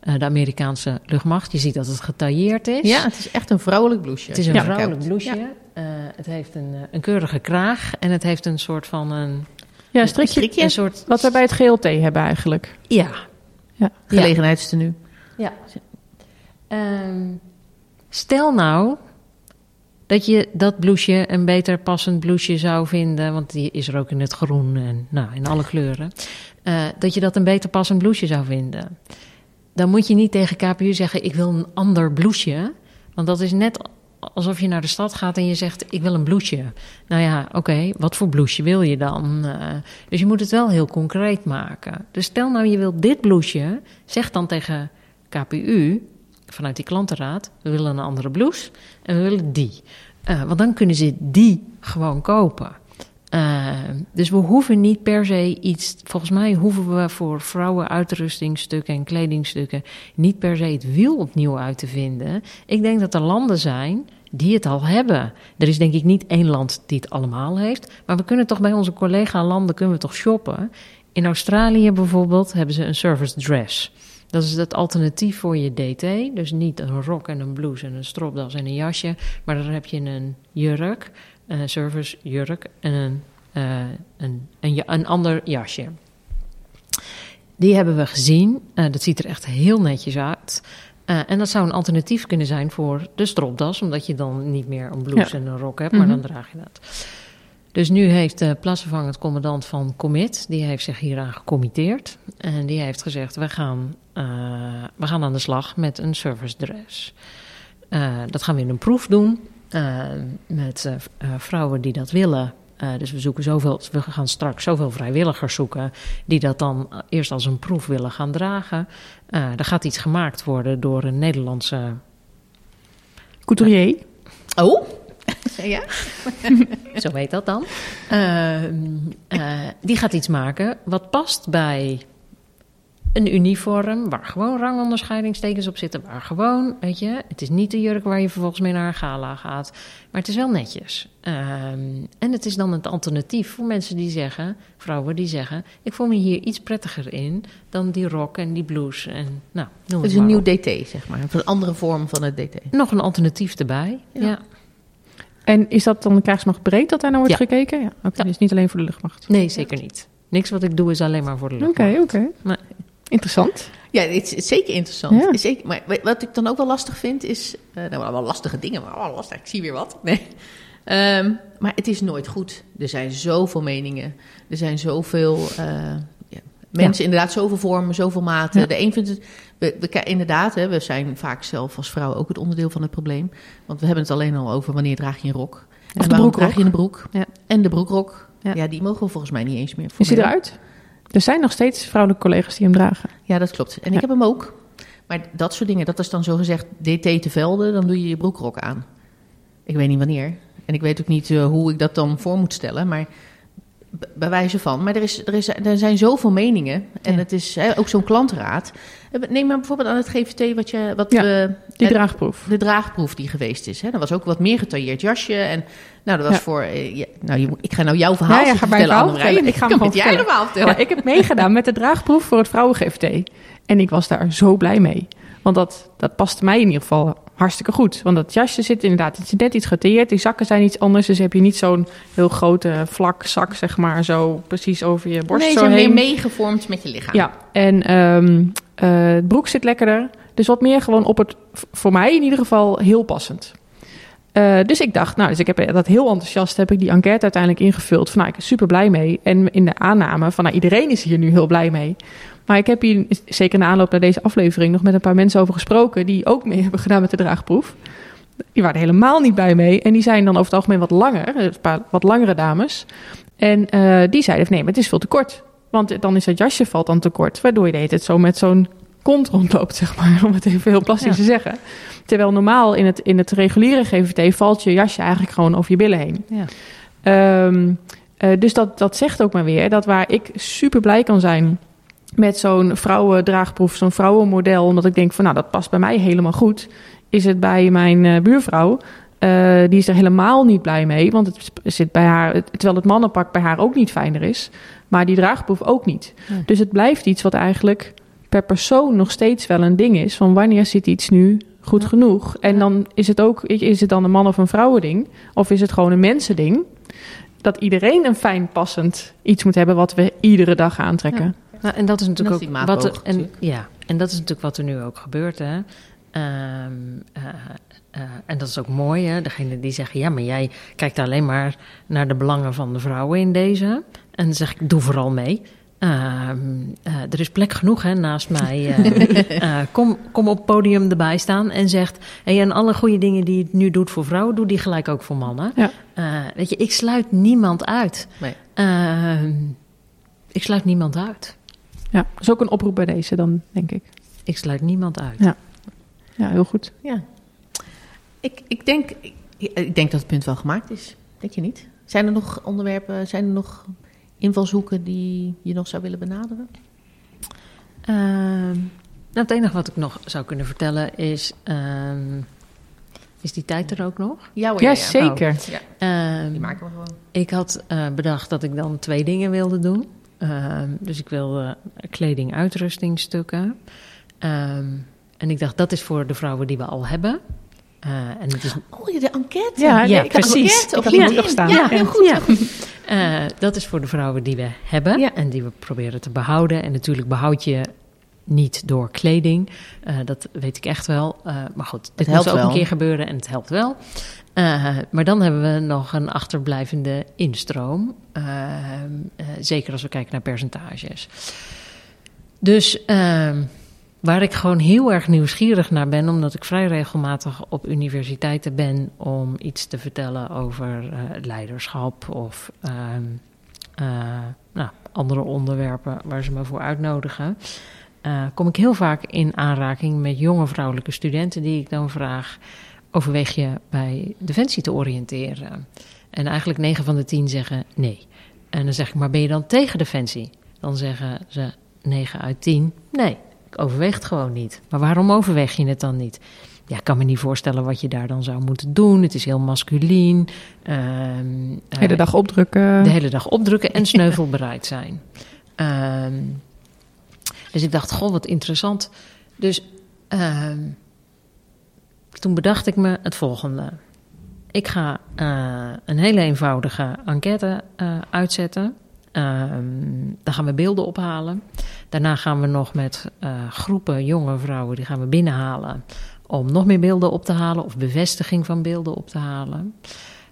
de Amerikaanse luchtmacht. Je ziet dat het getailleerd is. Ja, het is echt een vrouwelijk blouseje. Het is een ja. vrouwelijk blouseje. Uh, het heeft een, een keurige kraag en het heeft een soort van een... Ja, een strikje. strikje. Een soort... Wat we bij het GLT hebben eigenlijk. Ja. ja. Gelegenheidstenu. Ja. Um, stel nou dat je dat blouseje een beter passend blouseje zou vinden... want die is er ook in het groen en nou, in alle kleuren... Uh, dat je dat een beter passend blouseje zou vinden dan moet je niet tegen KPU zeggen: ik wil een ander blouseje. Want dat is net alsof je naar de stad gaat en je zegt: ik wil een blouseje. Nou ja, oké, wat voor blouseje wil je dan? Uh, dus je moet het wel heel concreet maken. Dus stel nou je wilt dit blouseje, zeg dan tegen KPU vanuit die klantenraad: we willen een andere blouse en we willen die. Uh, want dan kunnen ze die gewoon kopen. Uh, dus we hoeven niet per se iets. Volgens mij hoeven we voor vrouwen uitrustingstukken en kledingstukken niet per se het wiel opnieuw uit te vinden. Ik denk dat er landen zijn die het al hebben. Er is denk ik niet één land die het allemaal heeft. Maar we kunnen toch bij onze collega-landen kunnen we toch shoppen. In Australië bijvoorbeeld hebben ze een service dress. Dat is het alternatief voor je DT. Dus niet een rok en een blouse en een stropdas en een jasje. Maar dan heb je een jurk uh, service jurk en een, uh, een, een, een, ander jasje. Die hebben we gezien. Uh, dat ziet er echt heel netjes uit. en dat zou een alternatief kunnen zijn voor de stropdas, omdat je dan niet meer een blouse en een rok hebt, maar dan mhm. draag je dat. Dus nu heeft de plaatsvervangend commandant van Commit, die heeft zich hieraan gecommitteerd. En die heeft gezegd, we gaan, we gaan aan de slag met een service dress. dat gaan we in een proef doen. Uh, met uh, vrouwen die dat willen. Uh, dus we zoeken zoveel, we gaan straks zoveel vrijwilligers zoeken die dat dan eerst als een proef willen gaan dragen. er gaat iets gemaakt worden door een Nederlandse couturier. oh, ja. Zo weet dat dan. die gaat iets maken wat past bij een uniform waar gewoon rangonderscheidingstekens op zitten. Waar gewoon, weet je, het is niet de jurk waar je vervolgens mee naar een gala gaat. Maar het is wel netjes. Um, en het is dan het alternatief voor mensen die zeggen, vrouwen die zeggen: Ik voel me hier iets prettiger in dan die rok en die blouse. En, nou, noem het is een nieuw DT, zeg maar. Een andere vorm van het DT. Nog een alternatief erbij. Ja. En is dat dan krijgsmacht breed dat daar naar wordt gekeken? Ja. Okay, Dus niet alleen voor de luchtmacht? Nee, zeker niet. Niks wat ik doe is alleen maar voor de luchtmacht. Oké, oké. Nee. Interessant. Ja, het is, zeker interessant. Ja. Zeker, maar wat ik dan ook wel lastig vind is... Uh, nou, wel lastige dingen, maar wel lastig. Ik zie weer wat. Nee. Um, maar het is nooit goed. Er zijn zoveel meningen. Er zijn zoveel... Uh, ja, mensen, ja. inderdaad, zoveel vormen, zoveel maten. De een vindt het... We, we, inderdaad, hè, we zijn vaak zelf als vrouw ook het onderdeel van het probleem. Want we hebben het alleen al over wanneer draag je een rok. En de broekrok. draag je een broek. En de broekrok. Ja. die mogen we volgens mij niet eens meer. Hoe ziet eruit? Er zijn nog steeds vrouwelijke collega's die hem dragen. Ja, dat klopt. En ik heb hem ook. Maar dat soort dingen, dat is dan zo gezegd DT te velden, dan doe je je broekrok aan. Ik weet niet wanneer. En ik weet ook niet uh, hoe ik dat dan voor moet stellen. Maar bij wijze van. Maar er, is, er, is, er zijn zoveel meningen. En het is hè, ook zo'n klantraad. Eh, neem maar bijvoorbeeld aan het GVT wat je... Wat ja, we, die draagproef. De draagproef die geweest is. Hè. Dat was ook wat meer getailleerd jasje. En nou, dat was voor... Ja, nou, ik ga nou jouw verhaal ja, vertellen, Anne Ik ga hem gewoon jij vertellen. vertellen. ik heb meegedaan met de draagproef voor het vrouwen-GVT. En ik was daar zo blij mee. Want dat, dat past mij in ieder geval hartstikke goed. Want dat jasje zit inderdaad het is net iets getailleerd. Die zakken zijn iets anders. Dus heb je niet zo'n heel grote vlak zak, zeg maar, zo precies over je borst nee, zo heen. meer meegevormd met je lichaam. Ja, en um, het broek zit lekkerder. Dus wat meer gewoon op het, voor mij in ieder geval, heel passend. Uh, dus ik dacht, nou, dus ik heb dat heel enthousiast heb ik die enquête uiteindelijk ingevuld. Van nou, ik ben super blij mee. En in de aanname van nou, iedereen is hier nu heel blij mee. Maar ik heb hier, zeker na aanloop naar deze aflevering, nog met een paar mensen over gesproken die ook mee hebben gedaan met de draagproef. Die waren er helemaal niet blij mee. En die zijn dan over het algemeen wat langer, een paar wat langere dames. En uh, die zeiden: nee, maar het is veel te kort. Want dan is dat jasje valt dan te kort. Waardoor je het zo met zo'n kont rondloopt, zeg maar. Om het even heel plastisch te zeggen. Terwijl normaal in het, in het reguliere GVT valt je jasje eigenlijk gewoon over je billen heen. Ja. Um, uh, dus dat, dat zegt ook maar weer dat waar ik super blij kan zijn met zo'n vrouwendraagproef, zo'n vrouwenmodel, omdat ik denk van nou dat past bij mij helemaal goed, is het bij mijn uh, buurvrouw. Uh, die is er helemaal niet blij mee, want het zit bij haar, terwijl het mannenpak bij haar ook niet fijner is, maar die draagproef ook niet. Dus het blijft iets wat eigenlijk per persoon nog steeds wel een ding is. Van wanneer zit iets nu goed genoeg? En dan is het ook, is het dan een man of een vrouwending? Of is het gewoon een mensending? Dat iedereen een fijn passend iets moet hebben wat we iedere dag aantrekken. Nou, en dat is natuurlijk ook wat er, en, ja, en dat is natuurlijk wat er nu ook gebeurt. Hè? Um, uh, uh, en dat is ook mooi, hè? Degene die zeggen: ja, maar jij kijkt alleen maar naar de belangen van de vrouwen in deze. En dan zeg ik: doe vooral mee. Uh, er is plek genoeg hè, naast mij. Uh, kom, kom op het podium erbij staan en zegt... Hey, en alle goede dingen die het nu doet voor vrouwen... doe die gelijk ook voor mannen. Ja. weet je, ik sluit niemand uit. Nee. Ehm, ik sluit niemand uit. Ja, dat is ook een oproep bij deze dan, denk ik. Ik sluit niemand uit. Ja, ja heel goed. Ja. Ik, ik, denk, ik, ik denk dat het punt wel gemaakt is. Denk je niet? Zijn er nog onderwerpen, zijn er nog invalshoeken die je nog zou willen benaderen? Uh, nou, het enige wat ik nog zou kunnen vertellen is... Uh, is die tijd er ook nog? Ja, hoor, ja, ja, zeker. Oh. Ja. Uh, die maken we gewoon. Ik had uh, bedacht dat ik dan twee dingen wilde doen. Ehm, dus ik wilde kleding, uitrustingstukken. en ik dacht, dat is voor de vrouwen die we al hebben. Uh, en het is... Oh, de enquête? Ja, ja precies. Enquête, of ik nog staan. Ja, heel goed. Ja. Uh, dat is voor de vrouwen die we hebben en die we proberen te behouden. En natuurlijk behoud je niet door kleding. Uh, dat weet ik echt wel. maar goed, dit moet ook wel. een keer gebeuren en het helpt wel. maar dan hebben we nog een achterblijvende instroom. zeker als we kijken naar percentages. Dus ehm, Waar ik gewoon heel erg nieuwsgierig naar ben, omdat ik vrij regelmatig op universiteiten ben om iets te vertellen over leiderschap of uh, nou, andere onderwerpen waar ze me voor uitnodigen. Eh, kom ik heel vaak in aanraking met jonge vrouwelijke studenten die ik dan vraag: overweeg je bij Defensie te oriënteren? En eigenlijk 9 van de 10 zeggen nee. En dan zeg ik: maar ben je dan tegen Defensie? Dan zeggen ze 9 uit 10 nee. Ik overweeg het gewoon niet. Maar waarom overweeg je het dan niet? Ja, ik kan me niet voorstellen wat je daar dan zou moeten doen. Het is heel masculien. Uh, de hele dag opdrukken. De hele dag opdrukken en sneuvelbereid zijn. Uh, dus ik dacht, goh, wat interessant. Dus uh, toen bedacht ik me het volgende. Ik ga uh, een hele eenvoudige enquête uh, uitzetten. Um, daar gaan we beelden ophalen. Daarna gaan we nog met uh, groepen jonge vrouwen, die gaan we binnenhalen om nog meer beelden op te halen of bevestiging van beelden op te halen.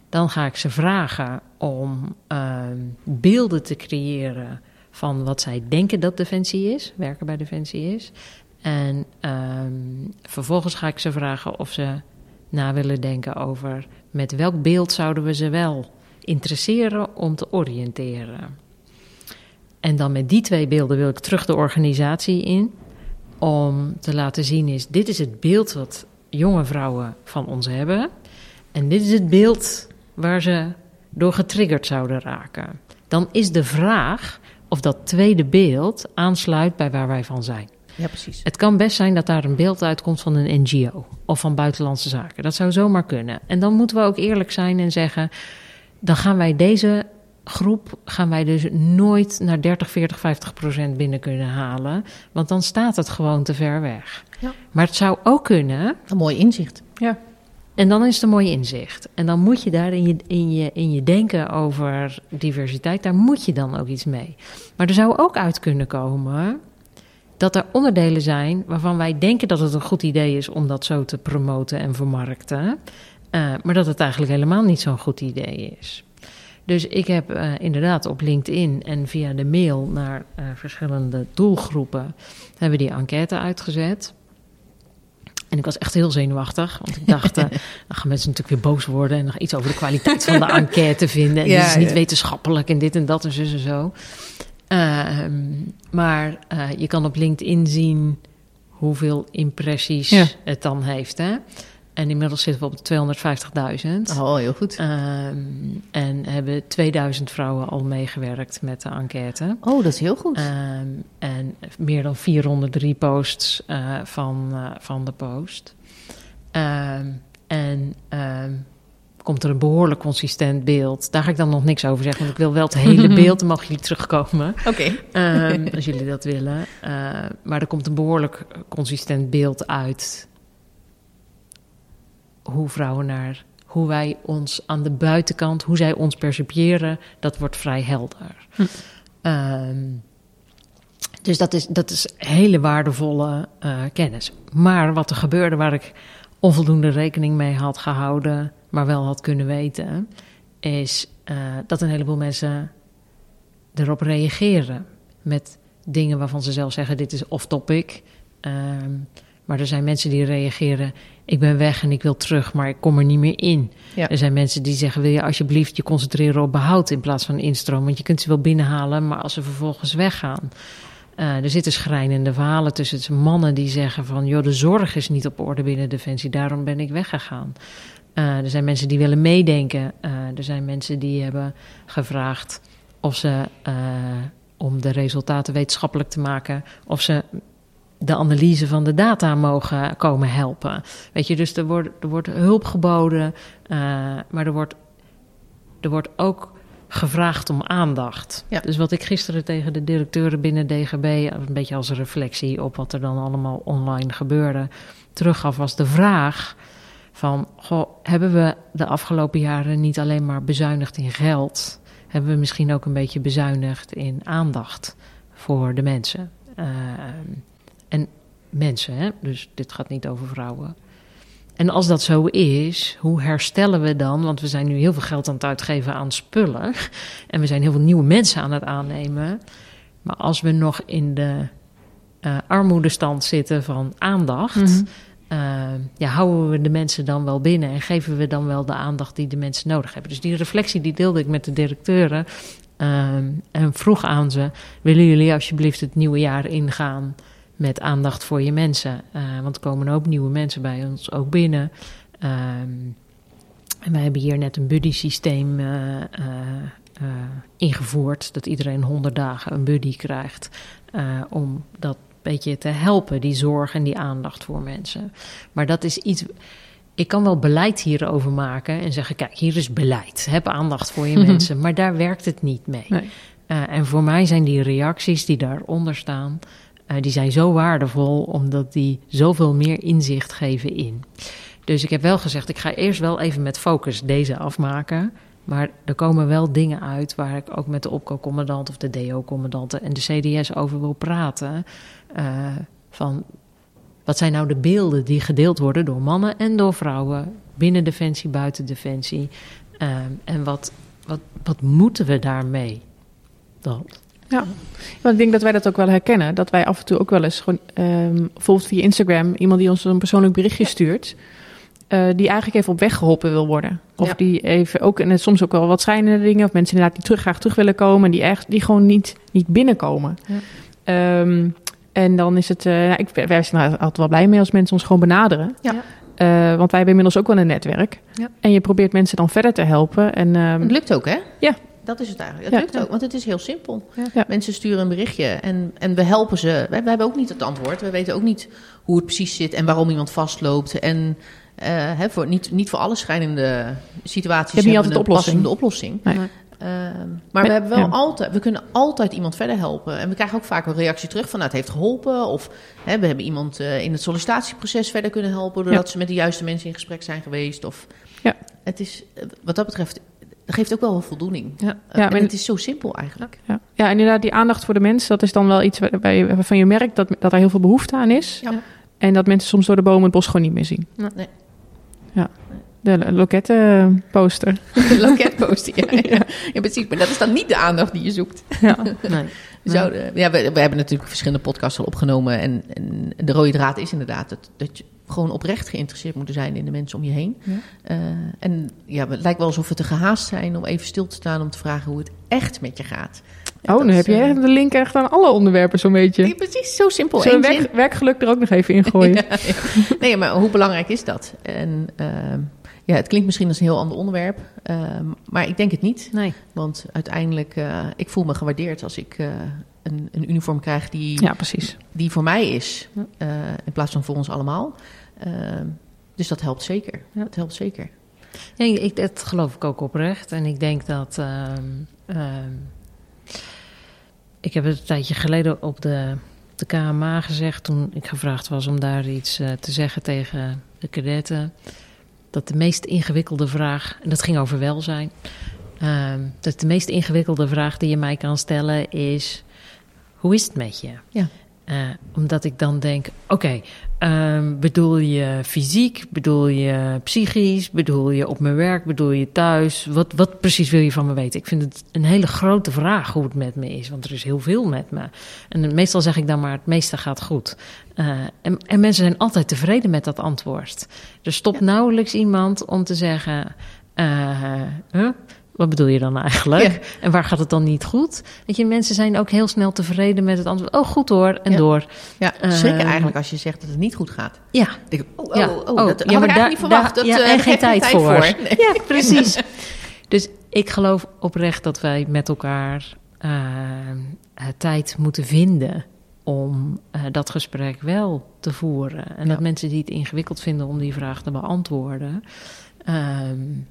Dan ga ik ze vragen om uh, beelden te creëren van wat zij denken dat Defensie is, werken bij Defensie is. En um, vervolgens ga ik ze vragen of ze na willen denken over met welk beeld zouden we ze wel interesseren om te oriënteren. En dan met die twee beelden wil ik terug de organisatie in. Om te laten zien is, dit is het beeld wat jonge vrouwen van ons hebben. En dit is het beeld waar ze door getriggerd zouden raken. Dan is de vraag of dat tweede beeld aansluit bij waar wij van zijn. Ja, precies. Het kan best zijn dat daar een beeld uitkomt van een NGO of van buitenlandse zaken. Dat zou zomaar kunnen. En dan moeten we ook eerlijk zijn en zeggen: dan gaan wij deze groep gaan wij dus nooit naar 30, 40, 50 procent binnen kunnen halen. Want dan staat het gewoon te ver weg. Ja. Maar het zou ook kunnen. Een mooi inzicht. Ja. En dan is het een mooi inzicht. En dan moet je daar in je, in, je, in je denken over diversiteit, daar moet je dan ook iets mee. Maar er zou ook uit kunnen komen dat er onderdelen zijn waarvan wij denken dat het een goed idee is om dat zo te promoten en vermarkten. maar dat het eigenlijk helemaal niet zo'n goed idee is. Dus ik heb uh, inderdaad op LinkedIn en via de mail naar uh, verschillende doelgroepen hebben die enquête uitgezet. En ik was echt heel zenuwachtig, want ik dacht, uh, dan gaan mensen natuurlijk weer boos worden en nog iets over de kwaliteit van de enquête vinden. En ja, dit is niet ja. wetenschappelijk en dit en dat en zo en zo. Ehm, maar je kan op LinkedIn zien hoeveel impressies ja. het dan heeft. Hè? En inmiddels zitten we op 250.000. Oh, heel goed. Um, en hebben 2000 vrouwen al meegewerkt met de enquête. Oh, dat is heel goed. Um, en meer dan 403 posts uh, van, uh, van de post. Um, en komt er een behoorlijk consistent beeld. Daar ga ik dan nog niks over zeggen, want ik wil wel het hele beeld. Dan mogen jullie terugkomen. Oké. Okay. als jullie dat willen. Uh, maar er komt een behoorlijk consistent beeld uit hoe vrouwen naar hoe wij ons aan de buitenkant, hoe zij ons percipiëren, dat wordt vrij helder. Hm. Um, dus dat is, dat is hele waardevolle uh, kennis. Maar wat er gebeurde waar ik onvoldoende rekening mee had gehouden, maar wel had kunnen weten, is uh, dat een heleboel mensen erop reageren met dingen waarvan ze zelf zeggen: dit is off-topic. Um, maar er zijn mensen die reageren: ik ben weg en ik wil terug, maar ik kom er niet meer in. Ja. Er zijn mensen die zeggen: wil je alsjeblieft je concentreren op behoud in plaats van instroom? Want je kunt ze wel binnenhalen, maar als ze vervolgens weggaan. Uh, er zitten schrijnende verhalen tussen mannen die zeggen van... joh, de zorg is niet op orde binnen Defensie, daarom ben ik weggegaan. Uh, er zijn mensen die willen meedenken. Uh, er zijn mensen die hebben gevraagd of ze, om de resultaten wetenschappelijk te maken... of ze de analyse van de data mogen komen helpen. Weet je, dus er wordt, er wordt hulp geboden, uh, maar er wordt, er wordt ook gevraagd om aandacht. Ja. Dus wat ik gisteren tegen de directeuren binnen DGB, een beetje als een reflectie op wat er dan allemaal online gebeurde, teruggaf, was de vraag van, goh, hebben we de afgelopen jaren niet alleen maar bezuinigd in geld, hebben we misschien ook een beetje bezuinigd in aandacht voor de mensen? Uh, en mensen, hè? dus dit gaat niet over vrouwen. En als dat zo is, hoe herstellen we dan? Want we zijn nu heel veel geld aan het uitgeven aan spullen. En we zijn heel veel nieuwe mensen aan het aannemen. Maar als we nog in de uh, armoedestand zitten van aandacht. Mm -hmm. uh, ja, houden we de mensen dan wel binnen en geven we dan wel de aandacht die de mensen nodig hebben? Dus die reflectie die deelde ik met de directeuren. Uh, en vroeg aan ze: willen jullie alsjeblieft het nieuwe jaar ingaan? Met aandacht voor je mensen. Uh, want er komen ook nieuwe mensen bij ons ook binnen. Um, en wij hebben hier net een buddy systeem uh, uh, ingevoerd. Dat iedereen 100 dagen een buddy krijgt. om dat beetje te helpen, die zorg en die aandacht voor mensen. Maar dat is iets. Ik kan wel beleid hierover maken en zeggen: kijk, hier is beleid. Heb aandacht voor je mensen. Maar daar werkt het niet mee. Nee. en voor mij zijn die reacties die daaronder staan. Uh, die zijn zo waardevol omdat die zoveel meer inzicht geven in. Dus ik heb wel gezegd, ik ga eerst wel even met focus deze afmaken. Maar er komen wel dingen uit waar ik ook met de opco-commandant of de DO-commandanten en de CDS over wil praten. Uh, van wat zijn nou de beelden die gedeeld worden door mannen en door vrouwen binnen Defensie, buiten Defensie? Uh, en wat, wat, wat moeten we daarmee? Dat. Ja, want ik denk dat wij dat ook wel herkennen. Dat wij af en toe ook wel eens gewoon, um, bijvoorbeeld via Instagram, iemand die ons een persoonlijk berichtje stuurt, uh, die eigenlijk even op weg geholpen wil worden. Of ja. die even ook, en soms ook wel wat schijnende dingen, of mensen inderdaad die terug, graag terug willen komen, en die, echt, die gewoon niet, niet binnenkomen. Ja. Um, en dan is het, uh, ik, wij zijn er altijd wel blij mee als mensen ons gewoon benaderen. Ja. Uh, want wij hebben inmiddels ook wel een netwerk. Ja. En je probeert mensen dan verder te helpen. En, um, het lukt ook, hè? Ja, dat is het eigenlijk. Dat ja, lukt ja. ook, want het is heel simpel. Ja. Mensen sturen een berichtje en, en we helpen ze. Wij, wij, hebben ook niet het antwoord. We weten ook niet hoe het precies zit en waarom iemand vastloopt. En uh, hè, voor, niet, niet voor alle schrijnende situaties hebben niet altijd een oplossing. passende oplossing. Nee. Uh, maar we, hebben wel altijd, we kunnen altijd iemand verder helpen. En we krijgen ook vaak een reactie terug van nou, het heeft geholpen. Of hè, we hebben iemand uh, in het sollicitatieproces verder kunnen helpen. Doordat ze met de juiste mensen in gesprek zijn geweest. Of, ja. Het is, wat dat betreft dat geeft ook wel een voldoening. Ja, ja en het is zo simpel eigenlijk. Ja, ja, inderdaad, die aandacht voor de mens, dat is dan wel iets waar waarvan je merkt dat, dat er heel veel behoefte aan is. Ja. En dat mensen soms door de bomen het bos gewoon niet meer zien. Nee. Ja. De lokettenposter. De loketposter, ja, ja. ja, precies. Maar dat is dan niet de aandacht die je zoekt. Ja, nee. Zouden, ja, we, we, hebben natuurlijk verschillende podcasts al opgenomen. En, en, de rode draad is inderdaad dat, dat je gewoon oprecht geïnteresseerd moet zijn in de mensen om je heen. Ja. Uh, en ja, het lijkt wel alsof we te gehaast zijn om even stil te staan om te vragen hoe het echt met je gaat. En oh, nu heb je uh, de link echt aan alle onderwerpen zo'n beetje. Ja, precies, zo simpel. Zullen we werk, werkgeluk er ook nog even in gooien? ja, nee, maar hoe belangrijk is dat? En uh, ja, het klinkt misschien als een heel ander onderwerp, maar ik denk het niet. Nee. Want uiteindelijk, ik voel me gewaardeerd als ik een, een, uniform krijg die, ja, precies. die voor mij is, in plaats van voor ons allemaal. dus dat helpt zeker. Ja. Dat helpt zeker. Ja, ik, dat geloof ik ook oprecht. En ik denk dat. ik heb het een tijdje geleden op de, de KMA gezegd. toen ik gevraagd was om daar iets uh, te zeggen tegen de kadetten. Dat de meest ingewikkelde vraag. En dat ging over welzijn. Uh, dat de meest ingewikkelde vraag die je mij kan stellen is: hoe is het met je? Ja. Uh, omdat ik dan denk: oké, okay, um, bedoel je fysiek? Bedoel je psychisch? Bedoel je op mijn werk? Bedoel je thuis? Wat, wat precies wil je van me weten? Ik vind het een hele grote vraag hoe het met me is, want er is heel veel met me. En meestal zeg ik dan maar: het meeste gaat goed. Uh, en, en, mensen zijn altijd tevreden met dat antwoord. Er stopt ja. nauwelijks iemand om te zeggen: uh, huh? Wat bedoel je dan eigenlijk? Ja. En waar gaat het dan niet goed? Weet je, mensen zijn ook heel snel tevreden met het antwoord. Oh, goed hoor, en ja. door. Ja, schrikken uh, eigenlijk als je zegt dat het niet goed gaat. Ja. Ik, oh, oh, ja. oh, oh, dat ja, had ik eigenlijk niet verwacht. Dat, ja, uh, en geen tijd, voor. voor. Nee. Ja, precies. dus ik geloof oprecht dat wij met elkaar uh, tijd moeten vinden om uh, dat gesprek wel te voeren. En dat mensen die het ingewikkeld vinden om die vraag te beantwoorden... Um,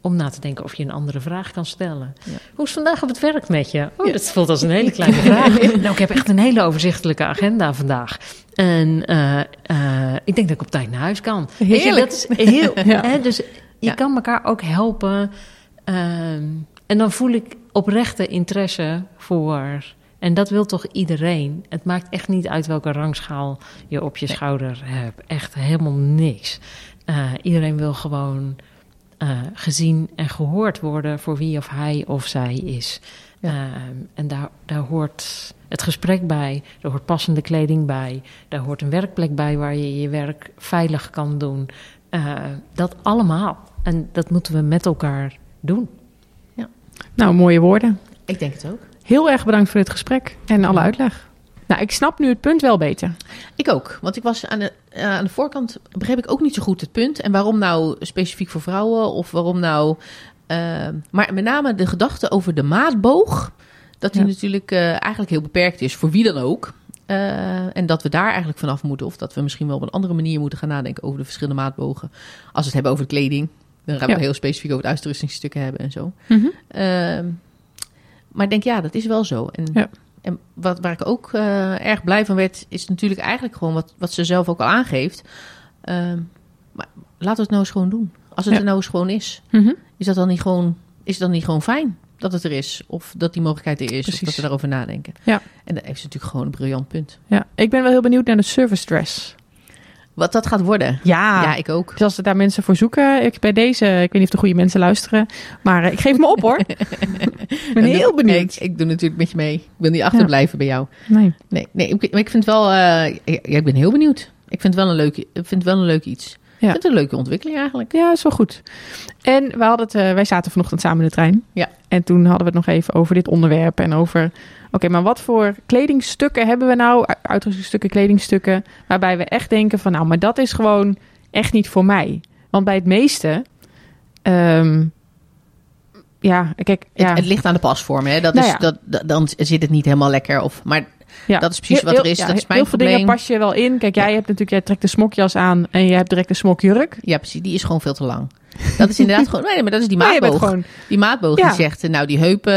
om na te denken of je een andere vraag kan stellen. Ja. Hoe is vandaag op het werk met je? Oh, ja. dat voelt als een hele kleine vraag. nou, ik heb echt een hele overzichtelijke agenda vandaag. En uh, uh, ik denk dat ik op tijd naar huis kan. Heerlijk. Je, dat is heel, ja. hè, dus je kan elkaar ook helpen. Uh, en dan voel ik oprechte interesse voor... En dat wil toch iedereen? Het maakt echt niet uit welke rangschaal je op je schouder hebt. Echt helemaal niks. iedereen wil gewoon uh, gezien en gehoord worden voor wie of hij of zij is. Ja. Uh, en daar, daar hoort het gesprek bij, daar hoort passende kleding bij, daar hoort een werkplek bij waar je je werk veilig kan doen. Uh, dat allemaal. En dat moeten we met elkaar doen. Ja. Nou, mooie woorden. Ik denk het ook. Heel erg bedankt voor dit gesprek en alle uitleg. Nou, ik snap nu het punt wel beter. Ik ook. Want ik was aan de, uh, aan de voorkant, begreep ik ook niet zo goed het punt. En waarom nou specifiek voor vrouwen? Of waarom nou. Uh, maar met name de gedachte over de maatboog. Dat die ja. natuurlijk uh, eigenlijk heel beperkt is voor wie dan ook. Uh, en dat we daar eigenlijk vanaf moeten. Of dat we misschien wel op een andere manier moeten gaan nadenken over de verschillende maatbogen. Als we het hebben over de kleding. Dan gaan we ja. heel specifiek over de uitrustingstukken hebben en zo. Mm -hmm. maar ik denk, ja, dat is wel zo. En ja. En wat, waar ik ook uh, erg blij van werd, is natuurlijk eigenlijk gewoon wat, wat ze zelf ook al aangeeft. Uh, maar laten we het nou eens gewoon doen. Als het Ja. er nou eens gewoon is, Mm -hmm. is dat dan niet gewoon, is het dan niet gewoon fijn dat het er is? Of dat die mogelijkheid er is, Precies. of dat we daarover nadenken. Ja. En dat heeft ze natuurlijk gewoon een briljant punt. Ja, ik ben wel heel benieuwd naar de service dress. Wat dat gaat worden. Ja, Ja, ik ook. dus als er daar mensen voor zoeken, ik bij deze, ik weet niet of de goede mensen luisteren, maar eh, ik geef me op hoor. ik ben heel benieuwd. Ik, ik doe natuurlijk met je mee. Ik wil niet achterblijven bij jou. Nee. Nee, nee ik, ik vind wel, uh, ik ben heel benieuwd. Ik vind het wel een leuk, ik vind het wel een leuk iets. Ja. Vind het een leuke ontwikkeling eigenlijk. Ja, is wel goed. En we hadden het, uh, wij zaten vanochtend samen in de trein. Ja. En toen hadden we het nog even over dit onderwerp en over, oké, okay, maar wat voor kledingstukken hebben we nou, uitrustingstukken, kledingstukken, waarbij we echt denken van, nou, maar dat is gewoon echt niet voor mij. Want bij het meeste, um, ja, kijk, ja. Het, het, ligt aan de pasvorm, hè? Dat Nou is, ja. dat, dat, dan zit het niet helemaal lekker. Of, maar Ja. dat is precies Heel- wat er is. ja, dat is mijn heel veel dingen pas je wel in. Kijk, jij hebt natuurlijk, jij trekt de smokjas aan en je hebt direct de smokjurk. Ja, precies. Die is gewoon veel te lang. Dat is inderdaad gewoon... Nee, maar dat is die maatboog. gewoon, Die maatboog Ja. die zegt, nou die heupen,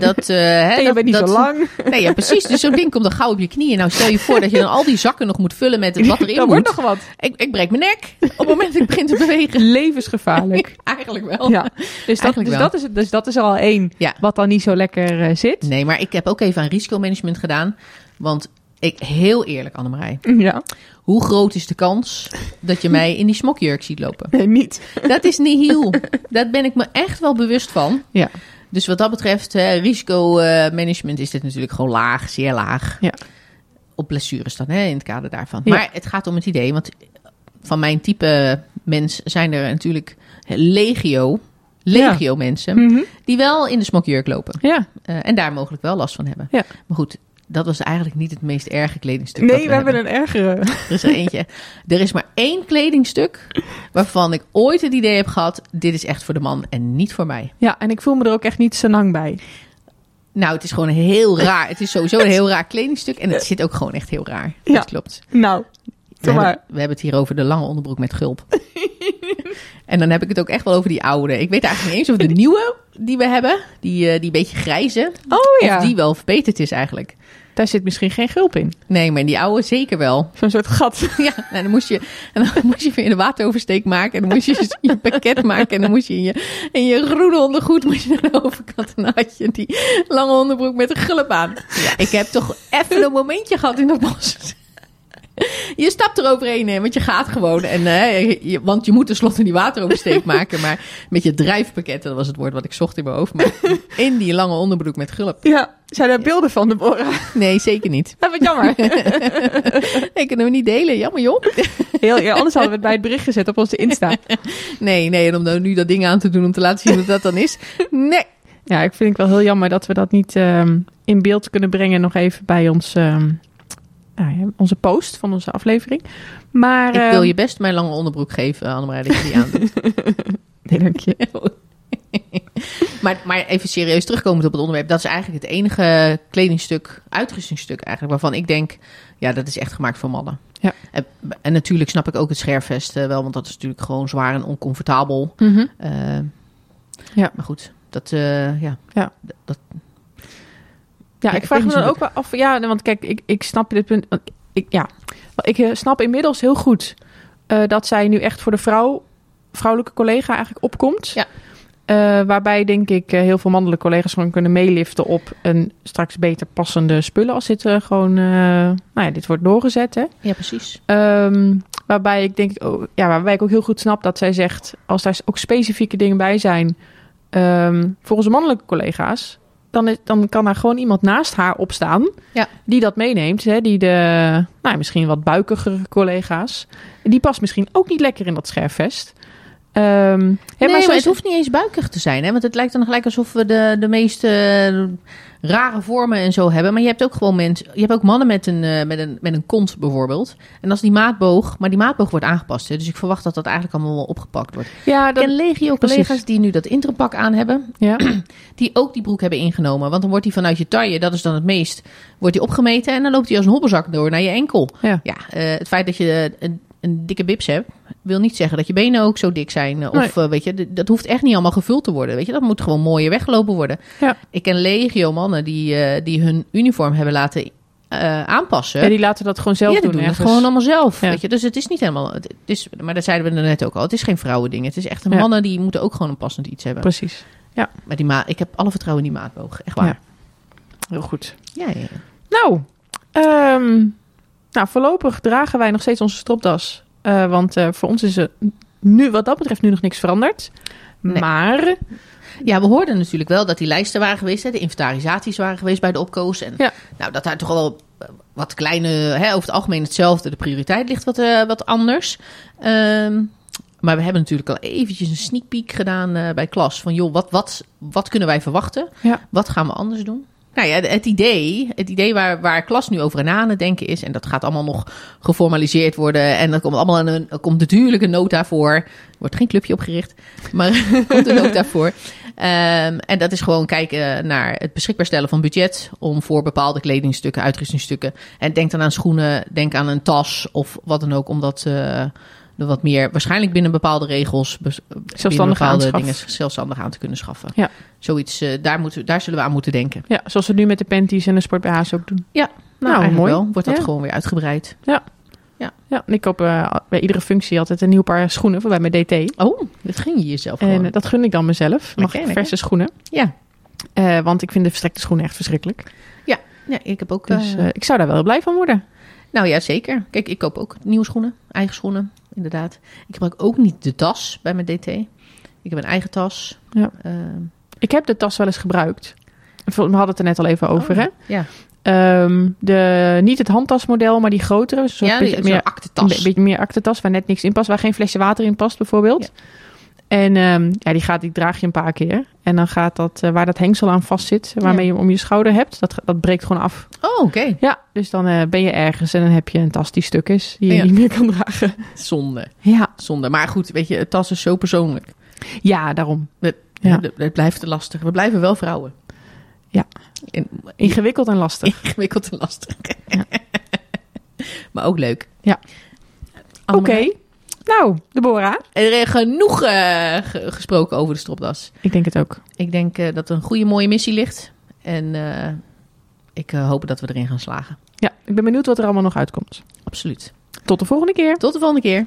dat... eh, hè, je bent niet dat, zo lang. Nee, ja, precies. Dus zo'n ding komt dan gauw op je knieën. Nou, stel je voor dat je dan al die zakken nog moet vullen met het wat erin Dat moet. wordt nog wat. Ik, ik breek mijn nek op het moment dat ik begin te bewegen. Levensgevaarlijk. Eigenlijk wel. Ja, dus dat, dus, wel. dat is, dus dat is er al één Ja. wat dan niet zo lekker eh, zit. Nee, maar ik heb ook even aan risicomanagement gedaan. Want Ik, heel eerlijk, Annemarij. Ja. Hoe groot is de kans dat je mij in die smokjurk ziet lopen? Nee, niet. Dat is niet heel. Daar ben ik me echt wel bewust van. Ja. Dus wat dat betreft, eh, risicomanagement is dit natuurlijk gewoon laag, zeer laag. Ja. Op blessures dan, hè, in het kader daarvan. Ja. Maar het gaat om het idee, want van mijn type mens zijn er natuurlijk legio, legio mensen, Mhm. die wel in de smokjurk lopen. Ja. Eh, en daar mogelijk wel last van hebben. Ja. Maar goed, dat was eigenlijk niet het meest erge kledingstuk. Nee, we hebben een ergere. Er is er eentje. Er is maar één kledingstuk waarvan ik ooit het idee heb gehad: dit is echt voor de man en niet voor mij. Ja, en ik voel me er ook echt niet zo lang bij. Nou, het is gewoon heel raar. Het is sowieso een heel raar kledingstuk en het zit ook gewoon echt heel raar. Ja. Dat klopt. Nou, We hebben, we hebben het hier over de lange onderbroek met gulp. en dan heb ik het ook echt wel over die oude. Ik weet eigenlijk niet eens of de nieuwe die we hebben, die, eh, die beetje grijze, Oh ja, of die wel verbeterd is eigenlijk. Daar zit misschien geen gulp in. Nee, maar die oude zeker wel. Zo'n soort gat. Ja, en dan moest je, en dan moest je weer de wateroversteek maken. En dan moest je je pakket maken. En dan moest je in je, in je groene ondergoed moest je naar de overkant. En dan had je die lange onderbroek met een gulp aan. Ja, ik heb toch even een momentje gehad in dat bos. Je stapt er overheen, hè, want je gaat gewoon. En, eh, je, want je moet tenslotte die wateroversteek maken. Maar met je drijfpakket, dat was het woord wat ik zocht in mijn hoofd. Maar in die lange onderbroek met gulp. Ja, zijn daar beelden van, Deborah? Nee, zeker niet. Dat wat jammer. Ik kunnen we niet delen, jammer joh. Heel, ja, anders hadden we het bij het bericht gezet op onze Insta. Nee, nee, en om nou nu dat ding aan te doen om te laten zien wat dat dan is. Nee. Ja, ik vind het wel heel jammer dat we dat niet ehm, in beeld kunnen brengen nog even bij ons, ehm, nou ja, onze post van onze aflevering. Maar, Ik wil ehm, je best mijn lange onderbroek geven, Annemarij, dat je die aandoet. Nee, dank je. maar, maar even serieus terugkomend op het onderwerp. Dat is eigenlijk het enige kledingstuk, uitrustingstuk eigenlijk, waarvan ik denk, ja, dat is echt gemaakt voor mannen. Ja. En, en natuurlijk snap ik ook het scherfvest eh, wel, want dat is natuurlijk gewoon zwaar en oncomfortabel. Eh, Ja. Maar goed, dat, eh, ja. Ja. Dat, Ja, ik ik vraag me dan ook wel af. Ja, want kijk, ik, ik snap dit punt. Ik, ja, ik eh, snap inmiddels heel goed eh, dat zij nu echt voor de vrouw, vrouwelijke collega eigenlijk opkomt. Ja. Eh, waarbij denk ik heel veel mannelijke collega's gewoon kunnen meeliften op een straks beter passende spullen als dit gewoon, nou ja, dit wordt doorgezet. Hè? ja, precies. Ehm, waarbij ik denk, oh, ja, waarbij ik ook heel goed snap dat zij zegt, als daar ook specifieke dingen bij zijn voor onze mannelijke collega's, dan, is, dan kan daar gewoon iemand naast haar opstaan Ja. die dat meeneemt. Hè, die de, nou, misschien wat buikigere collega's, die past misschien ook niet lekker in dat scherfvest. Ehm, nee, maar, het hoeft niet eens buikig te zijn. Hè? Want het lijkt dan gelijk alsof we de, de meest eh, rare vormen en zo hebben. Maar je hebt ook gewoon mensen... Je hebt ook mannen met een, eh, met, een, met een kont bijvoorbeeld. En als die maatboog... Maar die maatboog wordt aangepast. Hè? Dus ik verwacht dat dat eigenlijk allemaal wel opgepakt wordt. ja, dat, ken legio collega's die nu dat intropak aan hebben. ja. Die ook die broek hebben ingenomen. Want dan wordt die vanuit je taille, dat is dan het meest... Wordt die opgemeten en dan loopt die als een hobbelzak door naar je enkel. Ja. Ja, eh, het feit dat je een, een dikke bips hebt, wil niet zeggen dat je benen ook zo dik zijn. Of eh, weet je, dat hoeft echt niet allemaal gevuld te worden. Weet je, dat moet gewoon mooier weggelopen worden. Ja. Ik ken legio mannen die, eh, die hun uniform hebben laten eh, aanpassen. ja, die laten dat gewoon zelf Ja, doen. doen het gewoon allemaal zelf. Ja. Weet je? Dus het is niet helemaal. Het is, maar dat zeiden we er net ook al. Het is geen vrouwending. Het is echt een Ja. mannen die moeten ook gewoon een passend iets hebben. Precies. Maar die ma ik heb alle vertrouwen in die maatboog. Echt waar. Ja. Heel goed. Ja, ja, ja. Nou, ehm, nou, voorlopig dragen wij nog steeds onze stropdas. Eh, want eh, voor ons is er nu, wat dat betreft, nu nog niks veranderd. Nee. Maar, Ja, we hoorden natuurlijk wel dat die lijsten waren geweest. Hè, de inventarisaties waren geweest bij de opkoos. En Ja. nou, dat daar toch wel wat kleine, hè, over het algemeen hetzelfde. De prioriteit ligt wat, eh, wat anders. Ehm, maar we hebben natuurlijk al eventjes een sneak peek gedaan bij klas. Van joh, wat, wat, wat kunnen wij verwachten? Ja. Wat gaan we anders doen? Nou ja, het idee, het idee waar, waar klas nu over na aan het denken is... en dat gaat allemaal nog geformaliseerd worden... en er komt allemaal een, er komt natuurlijk een nota voor. Er wordt geen clubje opgericht, maar er komt een nota voor. Ehm, en dat is gewoon kijken naar het beschikbaar stellen van budget... om voor bepaalde kledingstukken, uitrustingstukken... en denk dan aan schoenen, denk aan een tas of wat dan ook... om dat eh, wat meer, waarschijnlijk binnen bepaalde regels... binnen Zelfstandig bepaalde dingen zelfstandig aan te kunnen schaffen. Ja. Zoiets, eh, daar, moeten, daar zullen we aan moeten denken. ja, zoals we nu met de panties en de sport BH's ook doen. Nou, Nou, eigenlijk mooi. wel. Wordt dat Ja. gewoon weer uitgebreid. Ja, en ik koop eh, bij iedere functie altijd een nieuw paar schoenen voor bij mijn DT. Oh, dat ging je jezelf En gewoon. eh, dat gun ik dan mezelf. Mag ik verse schoenen. Ja. Eh, want ik vind de verstrekte schoenen echt verschrikkelijk. Ja, ik heb ook... Dus eh, eh, ik zou daar wel blij van worden. nou ja, zeker. Kijk, ik koop ook nieuwe schoenen. Eigen schoenen, inderdaad. Ik gebruik ook niet de tas bij mijn DT. Ik heb een eigen tas. Ja. Eh, Ik heb de tas wel eens gebruikt. We hadden het er net al even over, oh, hè? Ja, Ehm, de, niet het handtasmodel, maar die grotere. Een soort ja die, beetje, meer, aktentas. een beetje meer waar net niks in past. Waar geen flesje water in past, bijvoorbeeld. En ehm, ja, die, gaat, die draag je een paar keer. En dan gaat dat, eh, waar dat hengsel aan vast zit, waarmee je hem om je schouder hebt, dat, dat breekt gewoon af. Oh, oké. Ja, dus dan eh, ben je ergens en dan heb je een tas die stuk is, die je Ja. niet meer kan dragen. Zonde. Ja, Zonde. Maar goed, weet je, het tas is zo persoonlijk. ja daarom. Het, Ja. het, blijft te lastig. We blijven wel vrouwen. Ja. In, Ingewikkeld en lastig. ingewikkeld en lastig. Ja. maar ook leuk. Ja. Oké. Nou, Deborah. Er is genoeg eh, ge- gesproken over de stropdas. Ik denk het ook. Ik denk eh, dat er een goede, mooie missie ligt. En eh, ik hoop dat we erin gaan slagen. Ja, ik ben benieuwd wat er allemaal nog uitkomt. Absoluut. Tot de volgende keer. Tot de volgende keer.